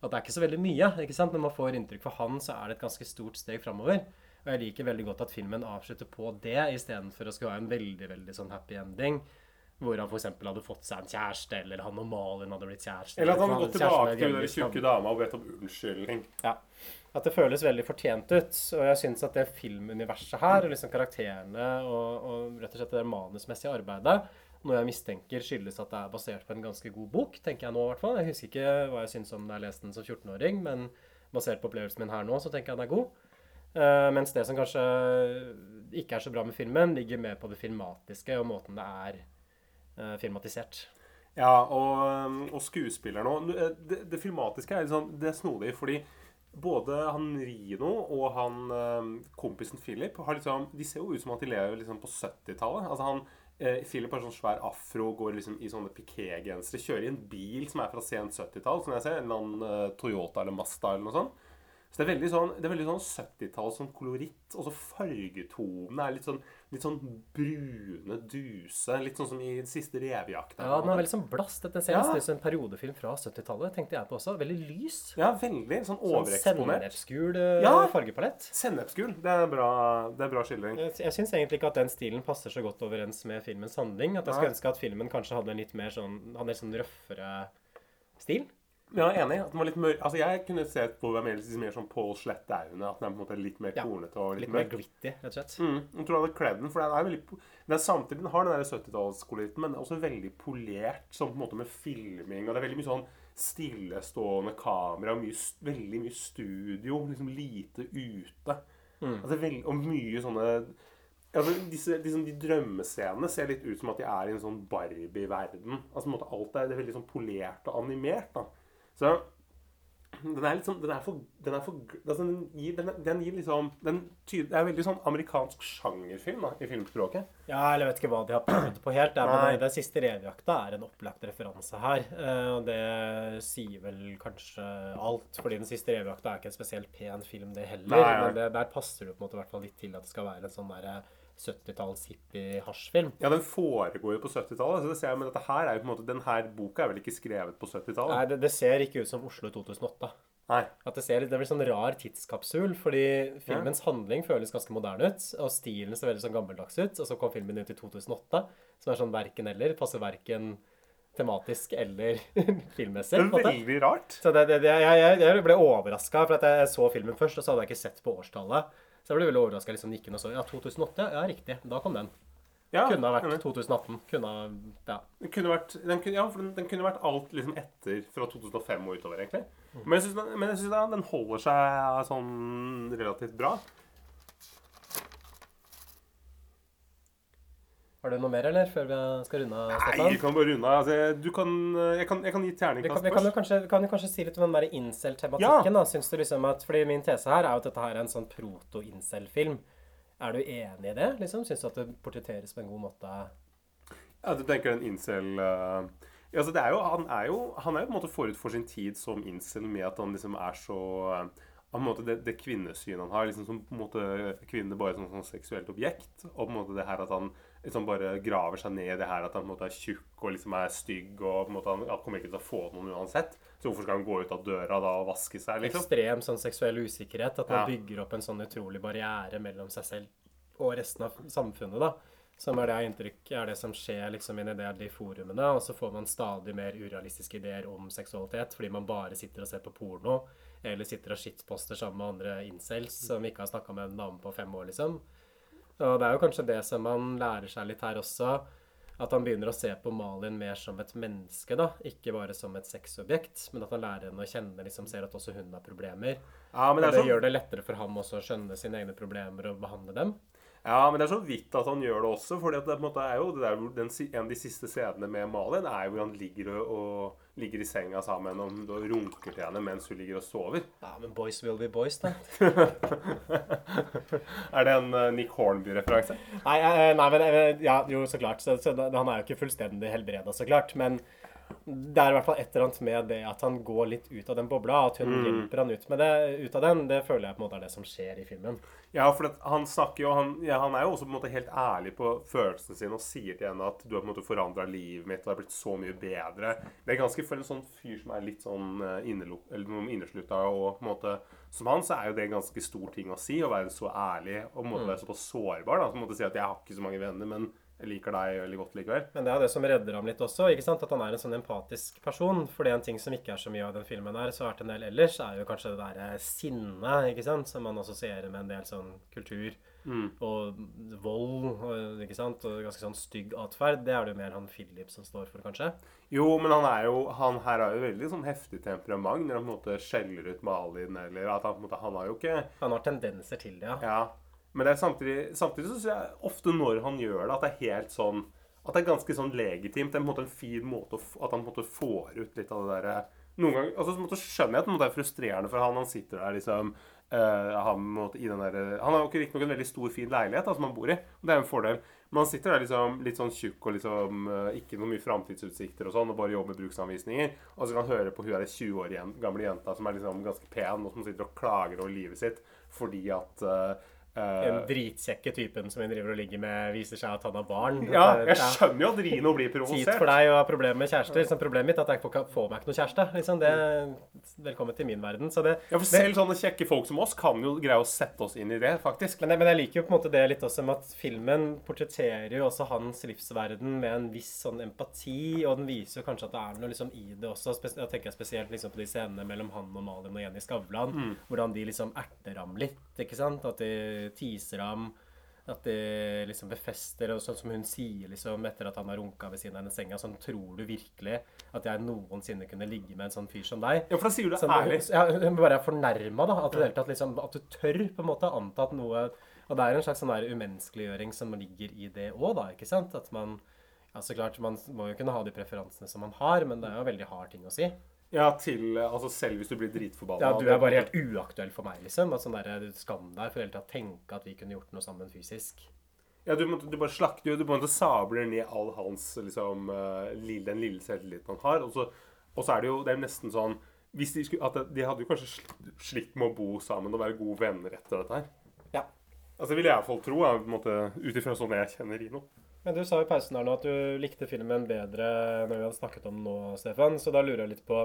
Speaker 1: At det er ikke så veldig mye, ikke sant? men man får inntrykk for han, så er det et ganske stort steg framover. Og jeg liker veldig godt at filmen avslutter på det, istedenfor å skulle ha en veldig veldig sånn happy ending. Hvor han f.eks. hadde fått seg en kjæreste, eller han og Malin hadde blitt kjærester.
Speaker 2: Eller at han
Speaker 1: hadde
Speaker 2: gått tilbake til den tjukke dama og bedt om unnskyldning.
Speaker 1: ja. At det føles veldig fortjent ut. Og jeg syns at det filmuniverset her, og liksom karakterene og, og rett og slett det manusmessige arbeidet, noe jeg mistenker skyldes at det er basert på en ganske god bok, tenker jeg nå i hvert fall. Jeg husker ikke hva jeg syntes om da jeg leste den som 14-åring, men basert på opplevelsen min her nå, så tenker jeg den er god. Uh, mens det som kanskje ikke er så bra med filmen, ligger mer på det filmatiske og måten det er uh, filmatisert.
Speaker 2: Ja, og, og skuespiller nå det, det filmatiske er litt sånn Det er snodig, fordi både han Rino og han eh, kompisen Philip har liksom, de ser jo ut som at de lever liksom på 70-tallet. Altså han, eh, Philip har sånn svær afro, går liksom i sånne piké-gensere, kjører i en bil som er fra sent 70-tall, som jeg ser, en eller annen eh, Toyota eller Mazda eller noe sånt. Så det er veldig sånn, er veldig sånn 70-tall sånn koloritt, og så fargetonene er litt sånn, litt sånn brune duse, litt sånn som i den siste revejakta.
Speaker 1: Ja, den er veldig sånn blast. Dette ser nesten ut som en periodefilm fra 70-tallet, tenkte jeg på også. Veldig lys.
Speaker 2: Ja, veldig. Sånn
Speaker 1: Sånn
Speaker 2: overeksponert.
Speaker 1: sennepsgul eh,
Speaker 2: Ja.
Speaker 1: fargepalett.
Speaker 2: Sennepsgul. Det er bra, det er bra skildring.
Speaker 1: Jeg, jeg syns egentlig ikke at den stilen passer så godt overens med filmens handling. At jeg skulle ønske at filmen kanskje hadde en litt mer sånn, hadde en sånn røffere stil.
Speaker 2: Men jeg er enig. at den var litt mør Altså, Jeg kunne sett på hvem ellers mer sånn Paul Slett-Aune. At den er på en måte litt mer
Speaker 1: Ja,
Speaker 2: kornete og litt,
Speaker 1: Litt mer glitty, rett og slett.
Speaker 2: Mm, jeg tror jeg hadde kledd den, for den er veldig Den er samtidig den har den der 70-tallskoloritten, men den er også veldig polert, sånn på en måte med filming. Og det er veldig mye sånn stillestående kamera, mye, veldig mye studio, liksom lite ute. Altså, veld, og mye sånne Altså, disse, disse, de drømmescenene ser litt ut som at de er i en sånn Barbie-verden. Altså, på en måte, alt er, det er veldig sånn polert og animert. da. Så den er sånn Den er for, den er for altså, den, gir, den, den gir liksom den tyder, Det er veldig sånn amerikansk sjangerfilm da, i filmspråket.
Speaker 1: Ja, eller jeg vet ikke hva de har prøvd på helt. Er,
Speaker 2: Nei.
Speaker 1: men den siste revejakta er en opplagt referanse her. eh, Og det sier vel kanskje alt. Fordi den siste revejakta er ikke en spesielt pen film, det heller.
Speaker 2: Nei, ja.
Speaker 1: Men det, der passer det på en måte hvert fall litt til at det skal være en sånn derre 70-talls hippie-hasjfilm.
Speaker 2: Ja, den foregår jo på 70-tallet, så det ser jeg, men dette her er jo på en måte Den her boka er vel ikke skrevet på 70-tallet?
Speaker 1: det, det ser ikke ut som Oslo i 2008.
Speaker 2: Nei.
Speaker 1: At det ser det vel sånn rar tidskapsul, fordi filmens handling føles ganske moderne ut, og stilen ser veldig sånn gammeldags ut, og så kom filmen ut i 2008, som er sånn verken eller, passer verken tematisk eller filmmessig.
Speaker 2: Det er veldig rart.
Speaker 1: Så det, det, det, jeg, jeg, jeg ble overraska, for at jeg så filmen først, og så hadde jeg ikke sett på årstallet. Så jeg ble veldig overraska. Liksom, gikk inn og så Ja, 2008? Ja, riktig. Da kom den.
Speaker 2: Ja,
Speaker 1: Kunne ha vært 2018. Kunne ha Ja.
Speaker 2: Den kunne vært, den kunne, ja, for den, den kunne vært alt liksom etter fra 2005 og utover, egentlig. Men jeg syns den, holder seg sånn relativt bra.
Speaker 1: Har du noe mer, eller? Før vi skal runde av,
Speaker 2: Nei, vi kan bare runde av. Altså, du kan, jeg, kan, jeg kan gi terningkast først.
Speaker 1: vi kan jo kanskje, kan kanskje si litt om den der incel-tematikken. da. synes du liksom at, fordi Min tese her er jo at dette her er en sånn proto-incel-film. Er du enig i det? liksom? Syns du at det portretteres på en god måte?
Speaker 2: Ja, du tenker en incel uh, ja, altså det er jo, han, er jo, han er jo på en måte forut for sin tid som incel med at han liksom er så uh, på en måte det, det kvinnesynet han har, liksom som på en måte kvinner bare som sånn seksuelt objekt. Og på en måte det her at han liksom bare graver seg ned i det her at han på en måte er tjukk og liksom er stygg og på en måte han, han kommer ikke til å få noen uansett. Så hvorfor skal han gå ut av døra da og vaske seg, liksom?
Speaker 1: Ekstrem sånn seksuell usikkerhet. At man
Speaker 2: Ja.
Speaker 1: bygger opp en sånn utrolig barriere mellom seg selv og resten av samfunnet. da. Som er det jeg inntrykk er det som skjer liksom inni det, de forumene. Og så får man stadig mer urealistiske ideer om seksualitet fordi man bare sitter og ser på porno. Eller sitter og shitposter sammen med andre incels som ikke har snakka med en dame på fem år, liksom. Og det er jo kanskje det som man lærer seg litt her også. At han begynner å se på Malin mer som et menneske, da. Ikke bare som et sexobjekt. Men at han lærer henne å kjenne, liksom ser at også hun har problemer.
Speaker 2: Ja, men det
Speaker 1: det
Speaker 2: så,
Speaker 1: gjør det lettere for ham også å skjønne sine egne problemer og behandle dem.
Speaker 2: ja, men det er så vidt at han gjør det også. For det på en måte er jo det der, den, en av de siste scenene med Malin er jo hvor han ligger og ligger i senga sammen og, du runker til henne mens hun ligger og sover.
Speaker 1: Ja, men boys will be boys, da.
Speaker 2: Er det en eh, Nick Hornby-referanse?
Speaker 1: Nei, eh, nei men eh, Ja, jo, så klart. Så, så han er jo ikke fullstendig helbreda, så klart. Men det er i hvert fall et eller annet med det at han går litt ut av den bobla. At hun hjelper han ut med det, ut av den. Det føler jeg på en måte er det som skjer i filmen.
Speaker 2: Ja, for han snakker jo han, ja, han er jo også på en måte helt ærlig på følelsene sine og sier til henne at du har på en måte forandra livet mitt og det har blitt så mye bedre. Det er ganske For en sånn fyr som er litt sånn eh, eller inneslutta og på en måte som han, så er jo det en ganske stor ting å si. Å være så ærlig og på en måte være såpass sårbar. da, På en måte Si at 'jeg har ikke så mange venner, men liker deg veldig godt likevel'.
Speaker 1: Men det er det som redder ham litt også. ikke sant? At han er en sånn empatisk person. For det er en ting som ikke er så mye av den filmen her, så har vært en del ellers, er jo kanskje det derre sinnet, ikke sant? Som man assosierer med en del sånn kultur. Og vold, og, ikke sant? Og ganske sånn stygg atferd. Det er det jo mer han Philip som står for, kanskje.
Speaker 2: Jo, men han er jo Han her har jo veldig sånn heftig temperament når han på en måte skjeller ut Malin, eller at han på en måte Han har jo ikke
Speaker 1: Han har tendenser til det, ja.
Speaker 2: Ja. Men det er samtidig, samtidig så syns jeg ofte når han gjør det, at det er helt sånn At det er ganske sånn legitimt. Det er på en måte en fin måte å, at han på en måte får ut litt av det derre Noen ganger altså, så skjønner jeg at det er frustrerende for han. Han sitter der liksom Uh, han, måtte, i den der, han har jo ikke riktignok en veldig stor, fin leilighet da, som han bor i. og Det er en fordel. Men han sitter der liksom litt sånn tjukk og liksom uh, ikke noe mye framtidsutsikter og sånn, og bare jobber med bruksanvisninger. Og så kan han høre på hun der 20 år gamle jenta som er liksom ganske pen, og som sitter og klager over livet sitt fordi at eh, eh,
Speaker 1: Den dritkjekke typen som hun driver og ligger med, viser seg at han har barn.
Speaker 2: Ja, jeg skjønner jo at Rino blir provosert.
Speaker 1: Tid for deg å ha problemer med kjærester. Liksom, problemet mitt er at jeg får, får meg ikke noe kjæreste. Liksom. Det, velkommen til min verden. Så det,
Speaker 2: Ja, for selv sånne kjekke folk som oss kan jo greie å sette oss inn i det, faktisk.
Speaker 1: men, jeg, men jeg liker jo på en måte det litt også med at filmen portretterer jo også hans livsverden med en viss sånn empati, og den viser jo kanskje at det er noe liksom i det også. Jeg tenker spesielt liksom på de scenene mellom han og Malin og Jenny Skavlan,
Speaker 2: Mm.
Speaker 1: hvordan de liksom erter ham litt, ikke sant? At de teaser ham. At det liksom befester, og sånn som hun sier liksom etter at han har runka ved siden av henne i senga, sånn tror du virkelig at jeg noensinne kunne ligge med en sånn fyr som deg?
Speaker 2: Ja, for da sier du det
Speaker 1: Sånn,
Speaker 2: ærlig.
Speaker 1: Ja, hun bare er fornærma, da. At, hele tatt, liksom, at du tør på en måte anta at noe Og det er en slags sånn der umenneskeliggjøring som ligger i det òg, da. ikke sant? At man ja, så klart, Man må jo kunne ha de preferansene som man har, men det er jo veldig hard ting å si.
Speaker 2: Ja, til Altså selv hvis du blir dritforbanna.
Speaker 1: Ja, Du er bare helt uaktuell for meg, liksom. At sånn der, du Skam deg for å hele tatt tenke at vi kunne gjort noe sammen fysisk.
Speaker 2: Ja, du, måtte- du bare slakter jo Du på en måte sabler ned all hans liksom eh, Den lille selvtilliten han har. Og så, og så er det jo Det er nesten sånn hvis de, skulle, at de hadde jo kanskje slitt, med å bo sammen og være gode venner etter dette her.
Speaker 1: Ja.
Speaker 2: Altså, Det vil jeg iallfall tro, ut ifra sånn jeg kjenner Rino.
Speaker 1: Men du sa i pausen her nå at du likte filmen bedre når vi hadde snakket om den nå, Stefan. Så da lurer jeg litt på,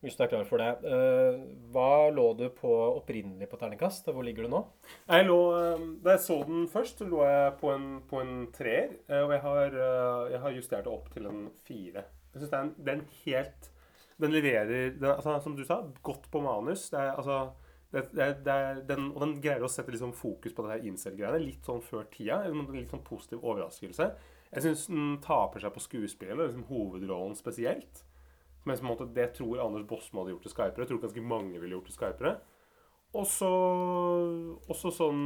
Speaker 1: hvis du er klar for det eh, Hva lå du på opprinnelig på terningkast, hvor ligger du nå?
Speaker 2: Jeg lå, eh, da jeg så den først, lå jeg på en, på en treer. eh, Og jeg har, jeg har justert det opp til en fire. Jeg synes den, er en, det er en helt Den leverer den, altså, Som du sa, godt på manus. Det er, altså, det, det, det den, og den greier å sette liksom fokus på det her incel-greiene litt sånn før tida. En litt sånn positiv overraskelse. Jeg syns den taper seg på skuespillet, liksom hovedrollen spesielt. Men på en måte, det tror Anders Bosmo hadde gjort til Skypere. Jeg tror ganske mange ville gjort til Skypere. Og så sånn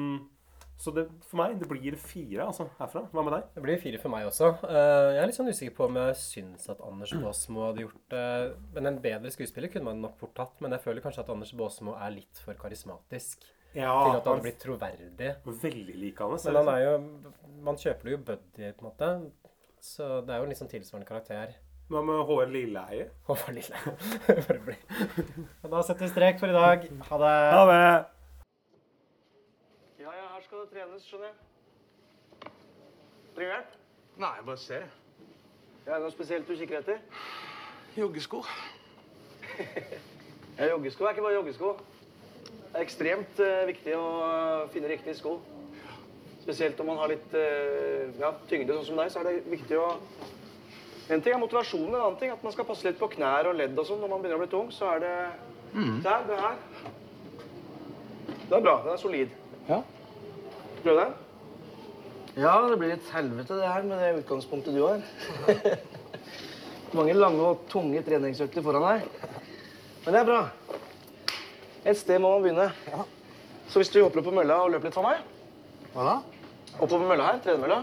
Speaker 2: Så det, for meg, det blir fire altså, herfra. Hva med deg?
Speaker 1: Det blir fire for meg også. Eh, jeg er litt sånn usikker på om jeg syns at Anders Baasmo hadde gjort det Men en bedre skuespiller kunne man nok fort tatt. Men jeg føler kanskje at Anders Baasmo er litt for karismatisk
Speaker 2: Ja,
Speaker 1: til at
Speaker 2: han
Speaker 1: hadde blitt troverdig.
Speaker 2: Veldig likende.
Speaker 1: Men han er jo Man kjøper det jo buddy, på en måte. Så det er jo en litt sånn tilsvarende karakter.
Speaker 2: Hva med Håvard Lilleheie?
Speaker 1: Håvard Lilleheie. For å bli. Da setter vi strek for i dag. Ha det.
Speaker 2: Ha det!
Speaker 7: Skal det trenes, skjønner jeg. Trenger hjelp?
Speaker 3: Nei, jeg bare ser.
Speaker 7: Ja, er det noe spesielt du kikker etter?
Speaker 3: Joggesko.
Speaker 7: Ja, joggesko er ikke bare joggesko. Det er ekstremt uh, viktig å eh, finne riktig sko. Spesielt om man har litt uh, ja, tyngde, sånn som deg, så er det viktig å En ting er motivasjonen, en annen ting at man skal passe litt på knær og ledd og sånn når man begynner å bli tung. Så er det Der, det her. Det er bra. Den er solid.
Speaker 3: Ja.
Speaker 7: Prøv deg? Ja, det blir et helvete det her med det utgangspunktet du har. Mange lange og tunge treningsøkter foran deg. Men det er bra. Et sted må man begynne. Så hvis du hopper opp på mølla og løper litt for meg
Speaker 3: Hva da?
Speaker 7: Oppover mølla her, tredemølla.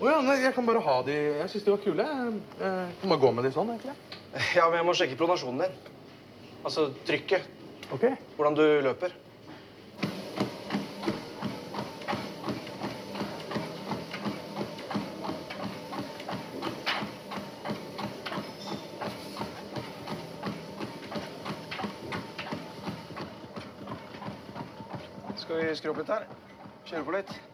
Speaker 3: Å ja, nei, jeg kan bare ha de Jeg syns de var kule. Jeg jeg kan bare gå med de sånn, egentlig.
Speaker 7: Ja, men jeg må sjekke pronasjonen din. Altså trykket.
Speaker 3: Ok.
Speaker 7: Hvordan du løper. Skal vi skru opp litt her? Kjøre på litt?